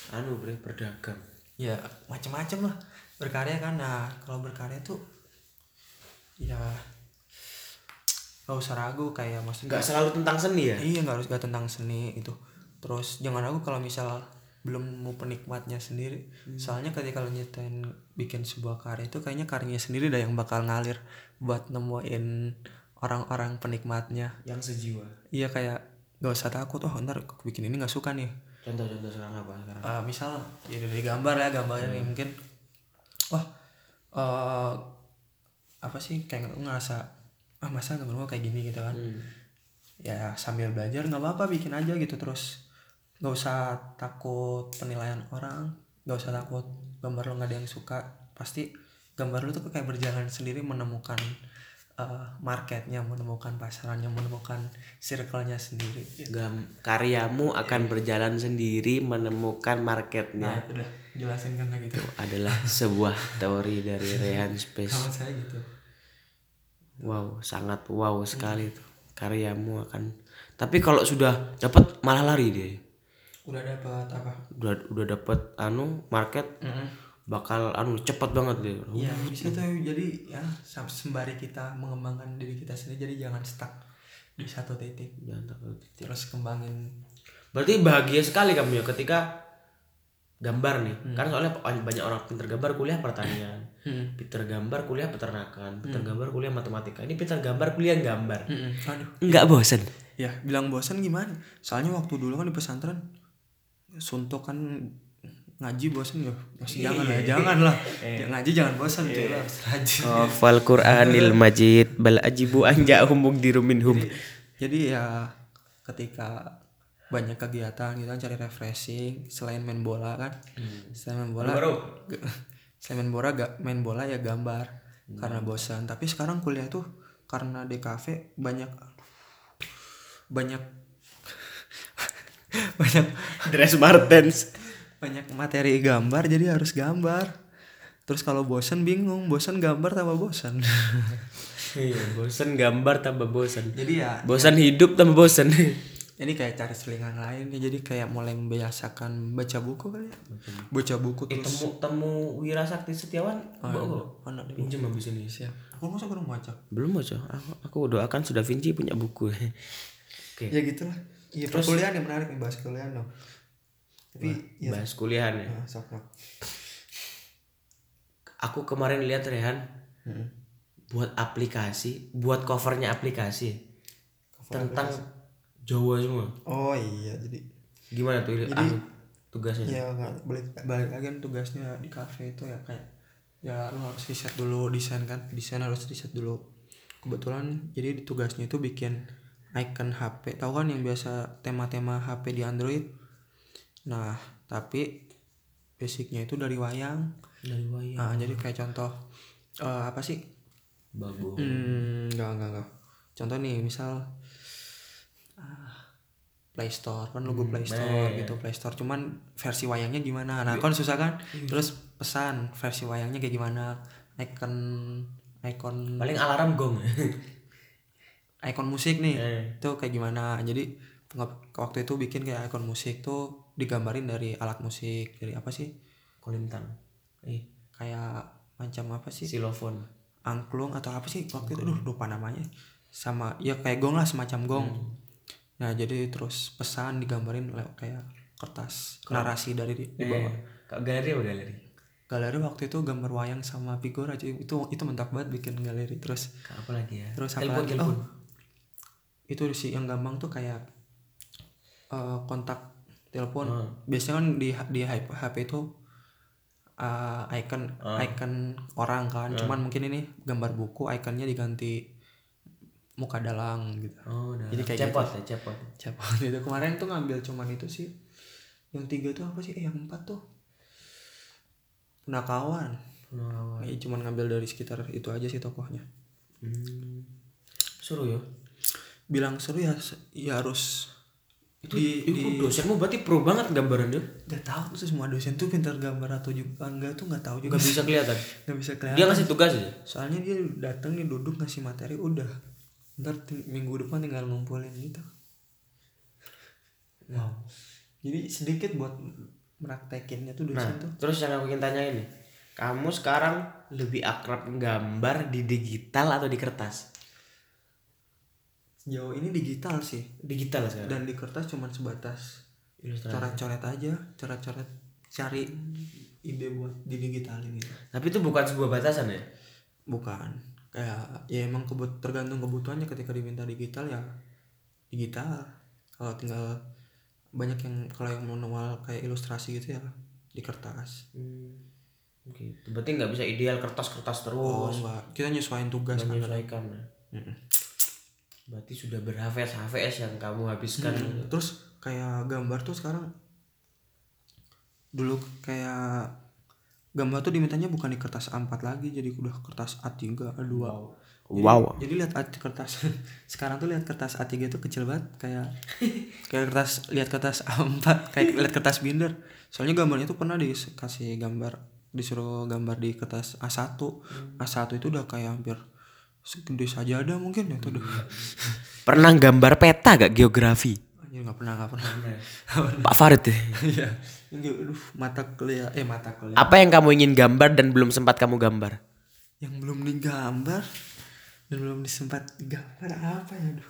anu bre berdagang. Ya macam-macam lah. Berkarya kan nah kalau berkarya tuh ya gak usah ragu kayak maksudnya nggak selalu tentang seni ya? Iya nggak harus gak tentang seni itu terus jangan ragu kalau misal belum mau penikmatnya sendiri. Soalnya ketika lo nyetain bikin sebuah karya itu kayaknya karyanya sendiri dah yang bakal ngalir buat nemuin orang-orang penikmatnya. Yang sejiwa. Iya kayak gak usah takut oh ntar bikin ini nggak suka nih. Contoh-contoh sekarang apa sekarang? Eh, misal ya dari gambar ya gambarnya nih mungkin wah eh apa sih kayak ngerasa ah masa gambar gua kayak gini gitu kan. Hmm. ya sambil belajar nggak apa-apa bikin aja gitu terus nggak usah takut penilaian orang nggak usah takut gambar lo nggak ada yang suka. Pasti gambar lo tuh kayak berjalan sendiri menemukan eh, marketnya menemukan pasarannya menemukan circle-nya sendiri. Gam karyamu akan berjalan sendiri menemukan marketnya. Nah itu udah jelasin kan gitu adalah sebuah teori dari Rehan Space. Kalau saya gitu. Wow sangat wow sekali tuh. Karyamu akan tapi kalau sudah dapat malah lari dia udah dapat apa? Udah udah dapat anu market. Bakal anu cepet banget dia. Iya bisa tuh. Jadi ya sam- sembari kita mengembangkan diri kita sendiri jadi jangan stuck di satu titik. Jangan takut. terus kembangin. Berarti bahagia sekali kamu ya ketika gambar nih. Kan soalnya banyak orang pinter gambar kuliah pertanian. Hmm. pinter gambar kuliah peternakan. Pinter gambar kuliah matematika. Ini pinter gambar kuliah gambar. Mm-mm. aduh. Nggak bosen? Ya bilang bosan gimana? Soalnya waktu dulu kan di pesantren suntuk kan ngaji bosan ya masih jangan lah jangan lah. Ya, ngaji jangan bosan cuy lah Oh, fal Qur'anil Majid bal ajibu anja'hum mugdiru minhum. jadi ya ketika banyak kegiatan gitu kan cari refreshing selain main bola kan. Selain main bola selain main bola gak main bola ya gambar. Karena bosan. Tapi sekarang kuliah tuh karena di kafe banyak banyak banyak Dress Martens. banyak materi gambar jadi harus gambar terus kalau bosan bingung bosan gambar tambah bosan Iya, bosan gambar tambah bosan. jadi ya Bosan hidup tambah bosan. jadi kayak cari selingan lain ya jadi kayak mulai membiasakan baca buku kali ya baca buku Eh, terus temu temu Wira Sakti Setiawan. Oh, mana deh Pinjam habis ini. siap aku masa kurang baca Belum aja. Aku, aku doakan sudah Vinci punya buku. Oke. ya gitulah iya perkuliahan yang menarik nih bahas kuliahan dong tapi ya Bahas kuliahan ya. nah, sok sok Aku kemarin lihat Rehan Hmm. buat aplikasi, buat covernya aplikasi tentang Jawa semua. oh iya jadi Gimana tuh Jadi- anu, tugasnya? ya nggak balik balik lagi kan tugasnya di kafe itu ya kayak ya lu harus riset dulu desain kan desain harus riset dulu kebetulan jadi di tugasnya itu bikin icon HP tahu kan yang biasa tema-tema HP di Android nah tapi basicnya itu dari wayang Dari wayang. nah jadi kayak contoh eh, apa sih Bagus. Hmm, enggak, enggak, enggak. Contoh nih, misal ah, Play Store kan logo Play Store gitu, Play Store cuman versi wayangnya gimana? Nah, kan susah kan? Terus pesan versi wayangnya kayak gimana? Icon icon Paling alarm gong. ikon musik nih. Eh. itu kayak gimana? Jadi waktu itu bikin kayak ikon musik tuh digambarin dari alat musik dari apa sih? Kolintang eh kayak macam apa sih? Silofon angklung atau apa sih waktu itu? Aduh lupa namanya. Sama ya kayak gong lah semacam gong. Nah jadi terus pesan digambarin lewat kayak kertas narasi dari di, di bawah. Kak galeri apa galeri? Galeri waktu itu gambar wayang sama figur aja itu itu mantap banget bikin galeri. Terus apa lagi ya? terus apa telepon lagi? telepon. Oh, itu sih yang gampang tuh kayak eh, kontak telepon. Hmm. biasanya kan di di HP, itu eh, icon Hmm. icon orang kan. Cuman mungkin ini gambar buku ikonnya diganti muka dalang gitu. Oh udah Jadi kayak cepot ya cepot siapa itu kemarin tuh ngambil cuman itu sih. Yang tiga tuh apa sih? Eh yang empat tuh. Punakawan. Oh. Eh, cuman ngambil dari sekitar itu aja sih tokohnya. Hmm. suruh ya bilang seru ya ya harus itu, di, itu di dosenmu berarti pro banget gambarannya nggak tahu tuh semua dosen tuh pintar gambar atau juga enggak tuh nggak tahu juga. Nggak bisa kelihatan? Nggak bisa kelihatan. Dia ngasih tugas ya soalnya dia datang nih duduk ngasih materi udah. Ntar minggu depan tinggal ngumpulin gitu. Wow. Jadi sedikit buat meraktekinnya tuh nah dosen tuh. terus yang aku ingin tanya ini kamu sekarang lebih akrab gambar di digital atau di kertas sejauh ini digital sih digital sekarang dan di kertas cuman sebatas ilustrasi coret-coret aja coret-coret cari ide buat didigitalin gitu tapi itu bukan sebuah batasan ya bukan kayak ya emang kebut tergantung kebutuhannya ketika diminta digital ya digital kalau tinggal banyak yang kalau yang manual kayak ilustrasi gitu ya di kertas Hmm. Oke, berarti nggak bisa ideal kertas-kertas oh terus. enggak kita nyesuaiin tugas kan menyesuaikan. ya. Mm-mm. Berarti sudah berhafes HVS yang kamu habiskan. Mm, terus kayak gambar tuh sekarang dulu kayak gambar tuh dimintanya bukan di kertas A4 lagi jadi udah kertas A3 A2 Wow. Jadi lihat A- kertas sekarang tuh lihat kertas A3 itu kecil banget kayak kayak kertas lihat kertas A4 kayak lihat kertas binder. Soalnya gambarnya tuh pernah dikasih gambar disuruh gambar di kertas A1. A1 itu udah kayak hampir segede sajadah mungkin ya udah. Pernah gambar peta gak geografi? Anjir nggak pernah nggak pernah. Pak Farid ya. Iya. Ini aduh mata kuliah eh mata kuliah Apa yang kamu ingin gambar dan belum sempat kamu gambar? yang belum digambar dan belum disempat digambar apa ya aduh.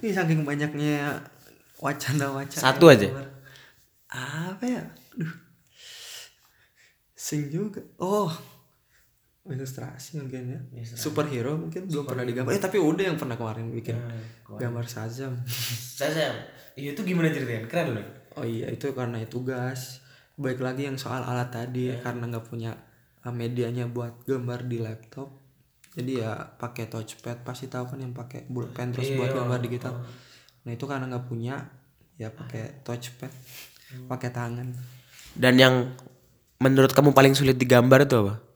Ini saking banyaknya wacana-wacana. Satu aja. gambar. Apa ya? Aduh. Sing juga. Oh. Ilustrasi mungkin ya. Superhero mungkin belum pernah digambar. Eh tapi udah yang pernah kemarin bikin gambar Shazam. Saya Iya itu gimana ceritanya? Keren loh. Oh iya itu karena itu tugas. Baik lagi yang soal alat tadi karena nggak punya uh, medianya buat gambar di laptop. Jadi ya pakai touchpad pasti tahu kan yang pakai pulpen terus buat gambar digital. Nah itu karena nggak punya ya pakai touchpad, pakai tangan. Dan yang menurut kamu paling sulit digambar itu apa?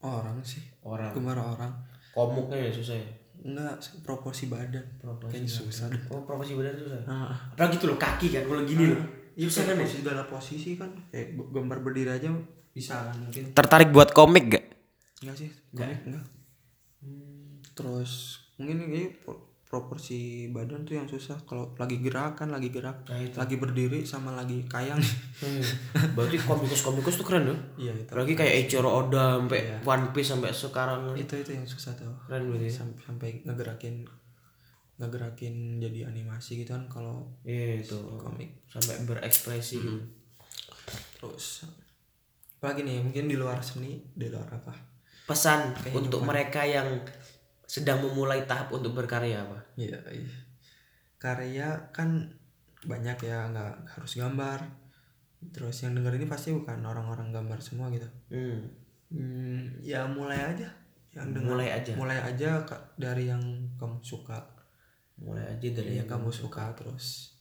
Orang sih, Orang. gambar orang. Komuknya ya susah ya. Enggak proporsi badan. Kayaknya susah deh. Oh proporsi badan susah. Ah, Apalagi tuh loh kaki kan kalau gini loh. Iya susah kan segala posisi kan. Kayak gambar berdiri aja bisa kan mungkin. Tertarik buat komik gak? Enggak sih, enggak. enggak. Terus mungkin ini proporsi badan tuh yang susah kalau lagi gerakan, lagi gerak, lagi berdiri sama lagi kayang. Berarti komikus-komikus tuh keren loh. Iya itu. Apalagi kayak Eiichiro Oda sampai One Piece sampai sekarang. Itu itu yang susah tuh. Keren berarti. Sampai, sampai ngegerakin ngegerakin jadi animasi gitu kan kalau Iya itu. komik. Sampai berekspresi gitu. Terus apalagi nih mungkin di luar seni, di luar apa? Pesan untuk mereka yang sedang memulai tahap untuk berkarya apa? Iya, iya. Karya kan banyak ya, nggak harus gambar. Terus yang denger ini pasti bukan orang-orang gambar semua gitu. Hmm. Hmm, ya mulai aja. Yang denger, Mulai aja. Mulai aja dari yang kamu suka. Mulai aja dari Dari yang kamu suka terus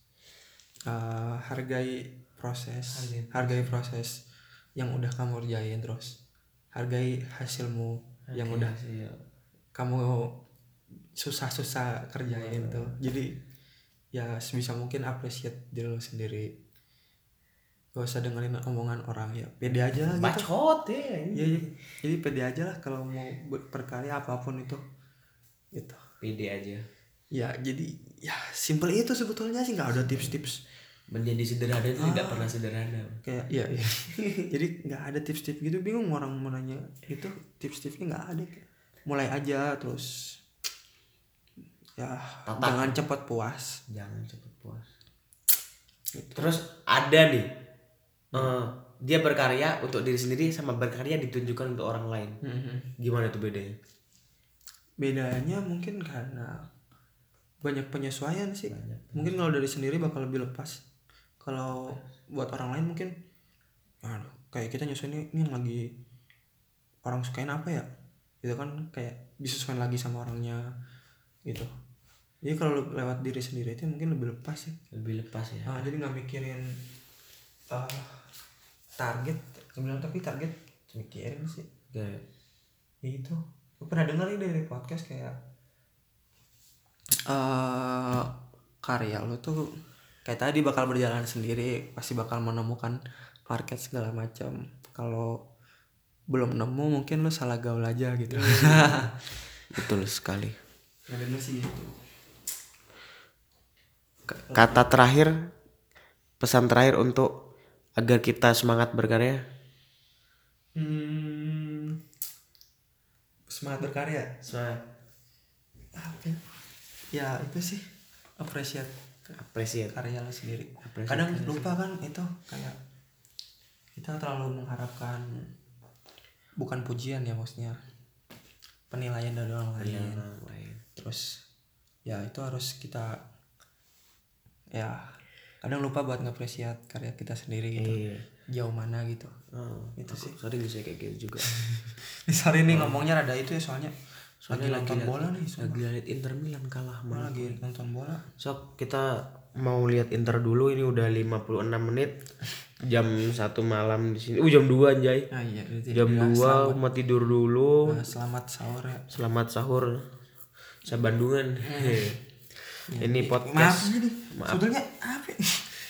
eh, hargai proses, hargai proses yang udah kamu kerjain terus. Hargai hasilmu yang udah. Kamu susah-susah kerjain tuh. Jadi ya sebisa mungkin appreciate diri lo sendiri. Gak usah dengerin omongan orang ya pede aja lah gitu. Bacot ya. Iya, iya. jadi pede aja lah kalau mau ber- berkarya apa pun itu gitu. Pede aja. Ya jadi ya simple itu sebetulnya sih. Nggak ada tips-tips. Menjadi sederhana itu tidak pernah sederhana. Kayak ya, ya. jadi nggak ada tips-tips gitu. Bingung orang mau nanya itu. Tips-tipsnya nggak ada mulai aja terus ya jangan cepat puas. Jangan cepet puas. Terus ada nih eh, dia berkarya untuk diri sendiri sama berkarya ditunjukkan untuk orang lain. Gimana tuh bedanya? Bedanya mungkin karena banyak penyesuaian sih. Mungkin kalau dari sendiri bakal lebih lepas. Kalau buat orang lain mungkin aduh, kayak kita nyesuaiin ini, ini yang lagi orang sukain apa ya gitu kan kayak disesuaikan lagi sama orangnya gitu. Jadi kalau lewat diri sendiri itu mungkin lebih lepas sih. Lebih lepas ya. Ah, jadi nggak mikirin eh, target. Kemudian tapi target mikirin sih. Kayak, Ya itu gue pernah denger nih dari podcast kayak eh karya lo tuh kayak tadi bakal berjalan sendiri pasti bakal menemukan market segala macam. Kalau belum nemu mungkin lo salah gaul aja gitu. Betul sekali. Nggak denger sih gitu. Kata terakhir pesan terakhir untuk agar kita semangat berkarya? Hmm, semangat berkarya? Semangat. Apa ya? ya itu sih appreciate appreciate. karya lo sendiri. Appreciate kadang lupa kan itu kayak kita terlalu mengharapkan bukan pujian ya maksudnya. Penilaian dari orang lain. Lain. Terus ya itu harus kita ya kadang lupa buat ngapresiat karya kita sendiri gitu. Iya. Jauh mana gitu. Oh, itu sih. sering bisa kayak gitu juga. Sorry nih ngomongnya rada itu ya soalnya lagi Soalnya nonton lihat- bola nih sumpah. lagi lihat Inter Milan kalah malah lagi nonton bola. Sok kita mau lihat Inter dulu ini udah 56 menit jam satu malam di sini. Uh jam 2 anjay. nah iya Jam 2 mau tidur dulu. Nah, selamat sahur ya Selamat sahur. Saya Bandungan. ini Maaf podcast. nih, sebetulnya apa? ya?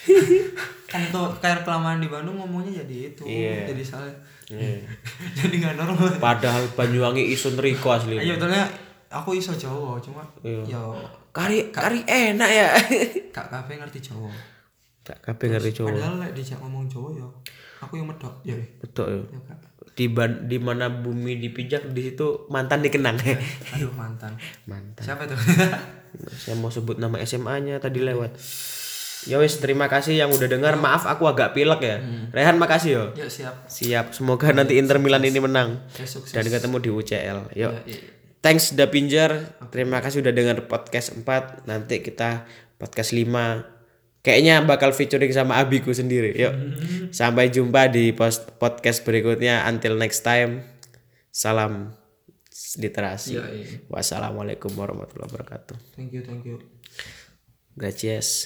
kan itu kayak kelamaan di Bandung ngomongnya jadi itu, Iya. jadi salah, Iya. jadi nggak normal. Padahal Banyuwangi isun Riko asli. Iya betulnya aku iso Jawa, cuma Iya. yo Kari kari enak ya. kak kafe ngerti Jawa. Tak kabeh ngerti cowok. Padahal lek dijak ngomong Jawa yo, aku yang medok ya. Betul. Ya kak. Di di mana bumi dipijak di situ mantan dikenang. Aduh mantan. mantan. Siapa tuh? Saya mau sebut nama SMA-nya tadi lewat. Ya wis, terima kasih yang udah dengar. Maaf aku agak pilek ya. Rehan makasih yo. ya siap. Siap. Semoga nanti Inter Milan ini menang Ya sukses. dan ketemu di UCL. Yuk. Ya, iya. Thanks Da Pinjer. Terima kasih udah dengar podcast 4. Nanti kita podcast 5. Kayaknya bakal featuring sama abiku sendiri. Yuk. Sampai jumpa di post podcast berikutnya. Until next time. Salam literasi. Iya, iya. Wassalamualaikum warahmatullahi wabarakatuh. Thank you, thank you. Gracias.